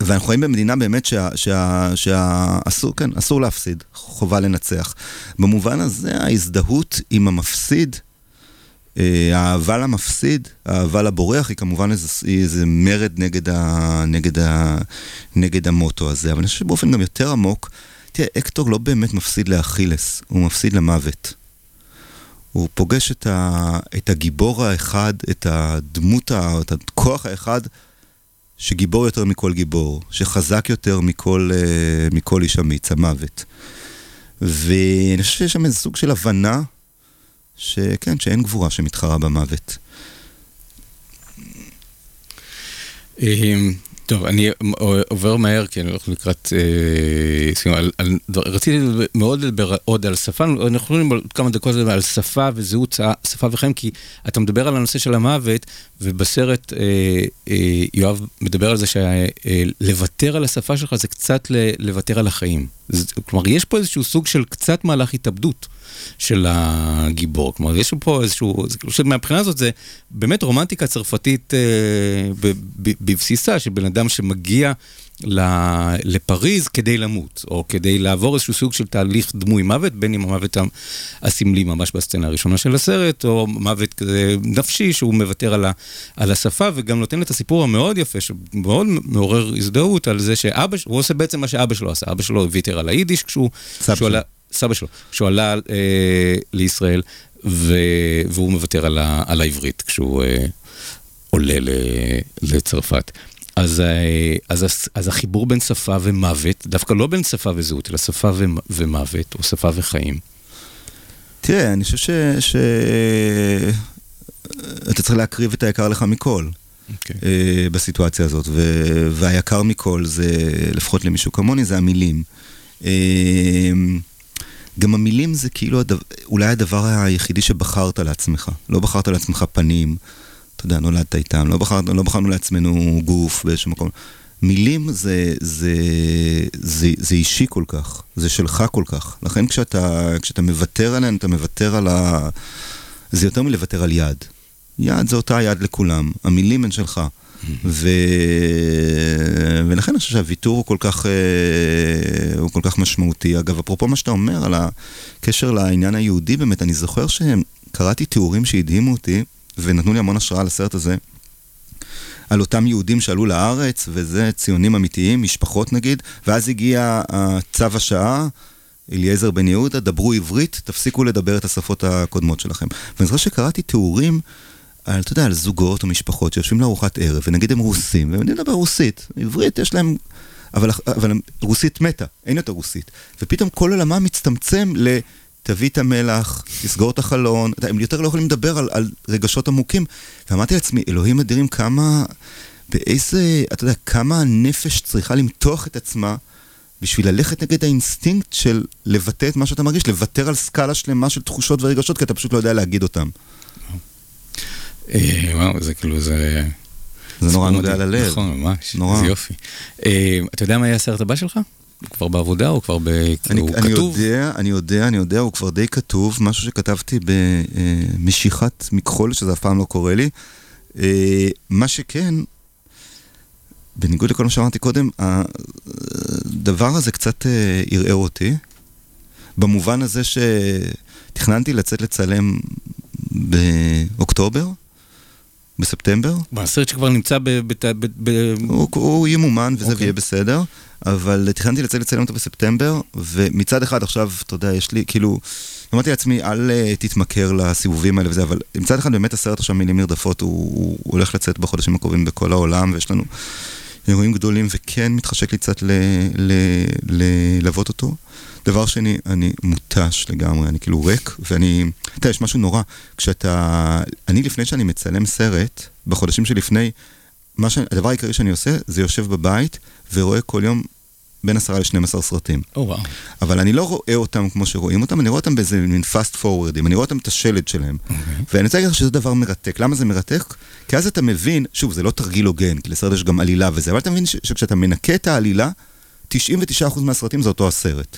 ואנחנו חיים במדינה באמת שה- שה- שאסור, כן, אסור להפסיד, חובה לנצח. במובן הזה ההזדהות עם המפסיד, אה, האהבה למפסיד, האהבה לבורח, היא כמובן איזה, איזה מרד נגד, ה, נגד, ה, נגד המוטו הזה. אבל אני חושב שבאופן גם יותר עמוק, תראה, אקטור לא באמת מפסיד לאכילס, הוא מפסיד למוות. הוא פוגש את, ה, את הגיבור האחד, את הדמות, ה- את הכוח האחד, שגיבור יותר מכל גיבור, שחזק יותר מכל, אה, מכל איש אמיץ, המוות. ואני חושב שיש שם איזה סוג של הבנה, שכן, שאין גבורה שמתחרה במוות. טוב, אני עובר מהר, כי אני הולך לקראת אה, סיום. רציתי מאוד לדבר עוד על שפה, אנחנו יכולים עוד כמה דקות לדבר על שפה וזהות, ש- שפה וחיים, כי אתה מדבר על הנושא של המוות, ובסרט אה, אה, יואב מדבר על זה שלוותר על השפה שלך זה קצת לוותר על החיים. כלומר, יש פה איזשהו סוג של קצת מהלך התאבדות. של הגיבור. כלומר, יש פה איזשהו, כאילו שמבחינה הזאת זה באמת רומנטיקה צרפתית אה, ב- ב- בבסיסה, של בן אדם שמגיע ל- לפריז כדי למות, או כדי לעבור איזשהו סוג של תהליך דמוי מוות, בין אם המוות הסמלי ממש בסצנה הראשונה של הסרט, או מוות כזה נפשי שהוא מוותר על, ה- על השפה, וגם נותן את הסיפור המאוד יפה, שמאוד מעורר הזדהות על זה שאבא, הוא עושה בעצם מה שאבא שלו עשה, אבא שלו ויתר על היידיש כשהוא, סבא שלו. סבא שלו, כשהוא עלה אה, לישראל, ו, והוא מוותר על, ה, על העברית כשהוא אה, עולה ל, לצרפת. אז, אה, אז, אז החיבור בין שפה ומוות, דווקא לא בין שפה וזהות, אלא שפה ומ- ומוות, או שפה וחיים. תראה, אני חושב ש... ש... אתה צריך להקריב את היקר לך מכל. אוקיי. אה, בסיטואציה הזאת, ו- והיקר מכל זה, לפחות למישהו כמוני, זה המילים. גם המילים זה כאילו הדבר, אולי הדבר היחידי שבחרת לעצמך. לא בחרת לעצמך פנים, אתה יודע, נולדת איתם, לא, בחר, לא בחרנו לעצמנו גוף באיזשהו מקום. מילים זה, זה, זה, זה אישי כל כך, זה שלך כל כך. לכן כשאתה, כשאתה מוותר עליהן, אתה מוותר על ה... זה יותר מלוותר על יד. יד זה אותה יד לכולם, המילים הן שלך. ו... ולכן אני חושב שהוויתור הוא כל כך, אה, הוא כל כך משמעותי. אגב, אפרופו מה שאתה אומר על הקשר לעניין היהודי, באמת, אני זוכר שקראתי קראתי תיאורים שהדהימו אותי, ונתנו לי המון השראה לסרט הזה, על אותם יהודים שעלו לארץ, וזה ציונים אמיתיים, משפחות נגיד, ואז הגיע צו השעה, אליעזר בן יהודה, דברו עברית, תפסיקו לדבר את השפות הקודמות שלכם. ואני זוכר שקראתי תיאורים אתה יודע, על זוגות או משפחות שיושבים לארוחת ערב, ונגיד הם רוסים, והם יודעים לדבר רוסית, עברית יש להם... אבל, אבל רוסית מתה, אין יותר רוסית. ופתאום כל עולמם מצטמצם ל... תביא את המלח, תסגור את החלון, הם יותר לא יכולים לדבר על, על רגשות עמוקים. ואמרתי לעצמי, אלוהים אדירים, כמה, באיזה, אתה יודע, כמה הנפש צריכה למתוח את עצמה בשביל ללכת נגד האינסטינקט של לבטא את מה שאתה מרגיש, לוותר על סקאלה שלמה של תחושות ורגשות, כי אתה פשוט לא יודע להגיד אותם. אה, וואו, זה כאילו, זה... זה נורא נוגע ללב. נכון, ממש. נורא. זה יופי. אה, אתה יודע מה יהיה הסרט הבא שלך? הוא כבר בעבודה, הוא כבר ב... אני, הוא אני כתוב? יודע, אני יודע, אני יודע, הוא כבר די כתוב, משהו שכתבתי במשיכת מכחול, שזה אף פעם לא קורה לי. אה, מה שכן, בניגוד לכל מה שאמרתי קודם, הדבר הזה קצת אה, ערער אותי, במובן הזה שתכננתי לצאת לצלם באוקטובר, בספטמבר. בסרט שכבר נמצא ב... ב- ב- ב- הוא, הוא ימומן וזה אוקיי. ויהיה בסדר, אבל תכננתי לצאת לצלם אותו בספטמבר, ומצד אחד עכשיו, אתה יודע, יש לי, כאילו, אמרתי לעצמי, אל אה, תתמכר לסיבובים האלה וזה, אבל מצד אחד באמת הסרט עכשיו מילים נרדפות, הוא, הוא, הוא הולך לצאת בחודשים הקרובים בכל העולם, ויש לנו אירועים גדולים, וכן מתחשק לי קצת ללוות אותו. דבר שני, אני מותש לגמרי, אני כאילו ריק, ואני, אתה יודע, יש משהו נורא, כשאתה, אני לפני שאני מצלם סרט, בחודשים שלפני, מה ש... הדבר העיקרי שאני עושה, זה יושב בבית ורואה כל יום בין 10 ל-12 סרטים. או וואו. אבל אני לא רואה אותם כמו שרואים אותם, אני רואה אותם באיזה מין fast forwardים, אני רואה אותם את השלד שלהם. ואני רוצה להגיד לך שזה דבר מרתק. למה זה מרתק? כי אז אתה מבין, שוב, זה לא תרגיל הוגן, כי לסרט יש גם עלילה וזה, אבל אתה מבין ש- שכשאתה מנקה את העלילה, 99% מהסרטים זה אותו הסרט.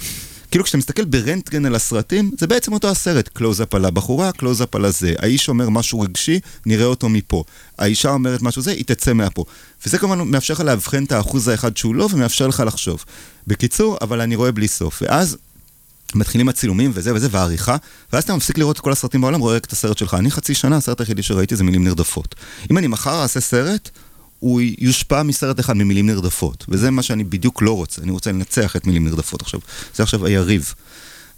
כאילו כשאתה מסתכל ברנטגן על הסרטים, זה בעצם אותו הסרט. קלוזאפ על הבחורה, קלוזאפ על הזה. האיש אומר משהו רגשי, נראה אותו מפה. האישה אומרת משהו זה, היא תצא מפה. וזה כמובן מאפשר לך לאבחן את האחוז האחד שהוא לא, ומאפשר לך לחשוב. בקיצור, אבל אני רואה בלי סוף. ואז מתחילים הצילומים וזה וזה, והעריכה, ואז אתה מפסיק לראות את כל הסרטים בעולם, רואה רק את הסרט שלך. אני חצי שנה, הסרט היחידי שראיתי זה מילים נרדפות. אם אני מחר אעשה סרט, הוא יושפע מסרט אחד ממילים נרדפות, וזה מה שאני בדיוק לא רוצה, אני רוצה לנצח את מילים נרדפות עכשיו. זה עכשיו היריב.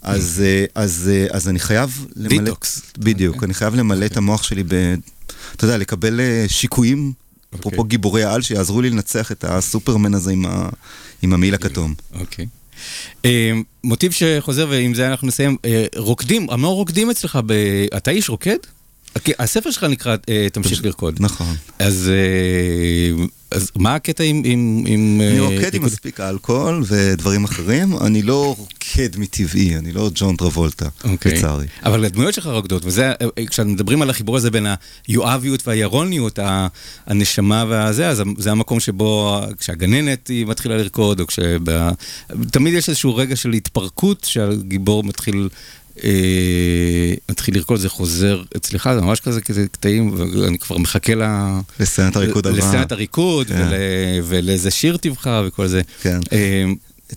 אז, אה, אז, אה, אז אני חייב למלא... דיטוקס. בדיוק, אני חייב למלא את המוח שלי ב... אתה יודע, לקבל אה, שיקויים, אפרופו גיבורי העל, שיעזרו לי לנצח את הסופרמן הזה עם ה- עם המעיל הכתום. אוקיי. אה, מוטיב שחוזר, ועם זה אנחנו נסיים. אה, רוקדים, המון רוקדים אצלך, ב... אתה איש רוקד? כי הספר שלך נקרא אה, תמשיך לרקוד. נכון. אז, אה, אז מה הקטע עם... עם, עם אני אה, רוקד עם? מספיק אלכוהול ודברים אחרים, אני לא רוקד מטבעי, אני לא ג'ון טרבולטה, אוקיי. לצערי. אבל הדמויות שלך רוקדות, וזה, כשמדברים על החיבור הזה בין היואביות והירוניות, הנשמה והזה, אז זה המקום שבו, כשהגננת היא מתחילה לרקוד, או כשבה... תמיד יש איזשהו רגע של התפרקות, שהגיבור מתחיל... אה, מתחיל לרקוד, זה חוזר אצלך, זה ממש כזה כזה קטעים, ואני כבר מחכה ל... לסצנת הריקוד הבאה. לסצנת הריקוד, כן. ול, ולאיזה שיר תבחר וכל זה. כן. אה,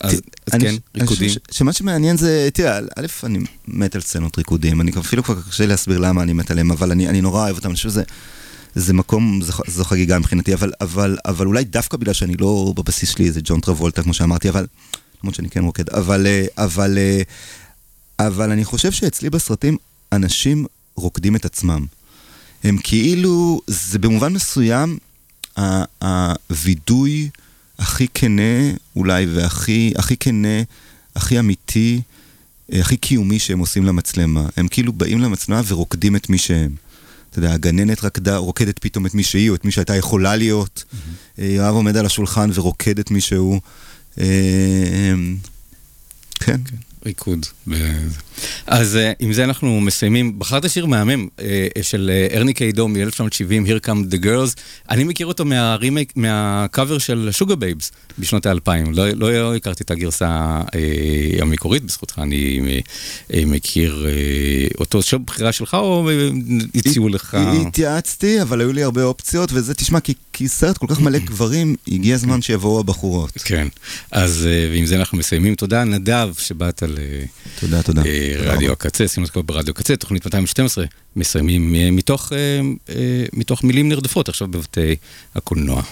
אז, אז אני כן, ריקודים. שמה שמעניין זה, תראה, א', אני מת על סצנות ריקודים, אני אפילו כבר קשה להסביר למה אני מת עליהם, אבל אני, אני נורא אוהב אותם, אני חושב שזה... זה מקום, זו, זו חגיגה מבחינתי, אבל, אבל, אבל אולי דווקא בגלל שאני לא בבסיס שלי איזה ג'ון טרבולטה, כמו שאמרתי, אבל, למרות שאני כן רוקד, אבל, אה, אבל, אה, אבל אני חושב שאצלי בסרטים אנשים רוקדים את עצמם. הם כאילו, זה במובן מסוים הווידוי הכי כנה אולי, והכי הכי כנה, הכי אמיתי, אה, הכי קיומי שהם עושים למצלמה. הם כאילו באים למצלמה ורוקדים את מי שהם. אתה יודע, הגננת רקדה, רוקדת פתאום את מי שהיא, או את מי שהייתה יכולה להיות. אה, יואב עומד על השולחן ורוקד את מי שהוא. אה, כן. ריקוד. אז אה, עם זה אנחנו מסיימים. בחרת שיר מהמם אה, של אה, ארני קיידו מ-1970, Here Come the Girls. אני מכיר אותו מהרימייק, מהקאבר של Sugababes בשנות האלפיים. לא, לא הכרתי את הגרסה המקורית, בזכותך אני מכיר אותו. שוב בחירה שלך או הציעו לך? התייעצתי, אבל היו לי הרבה אופציות, וזה, תשמע, כי כי סרט כל כך מלא גברים, הגיע הזמן שיבואו הבחורות. כן, אז אה, ועם זה אנחנו מסיימים. תודה, נדב, שבאת ל... אה, תודה, תודה. רדיו הקצה, שמעתם ברדיו הקצה, תוכנית 212, מסיימים אה, מתוך מילים נרדפות עכשיו בבתי הקולנוע.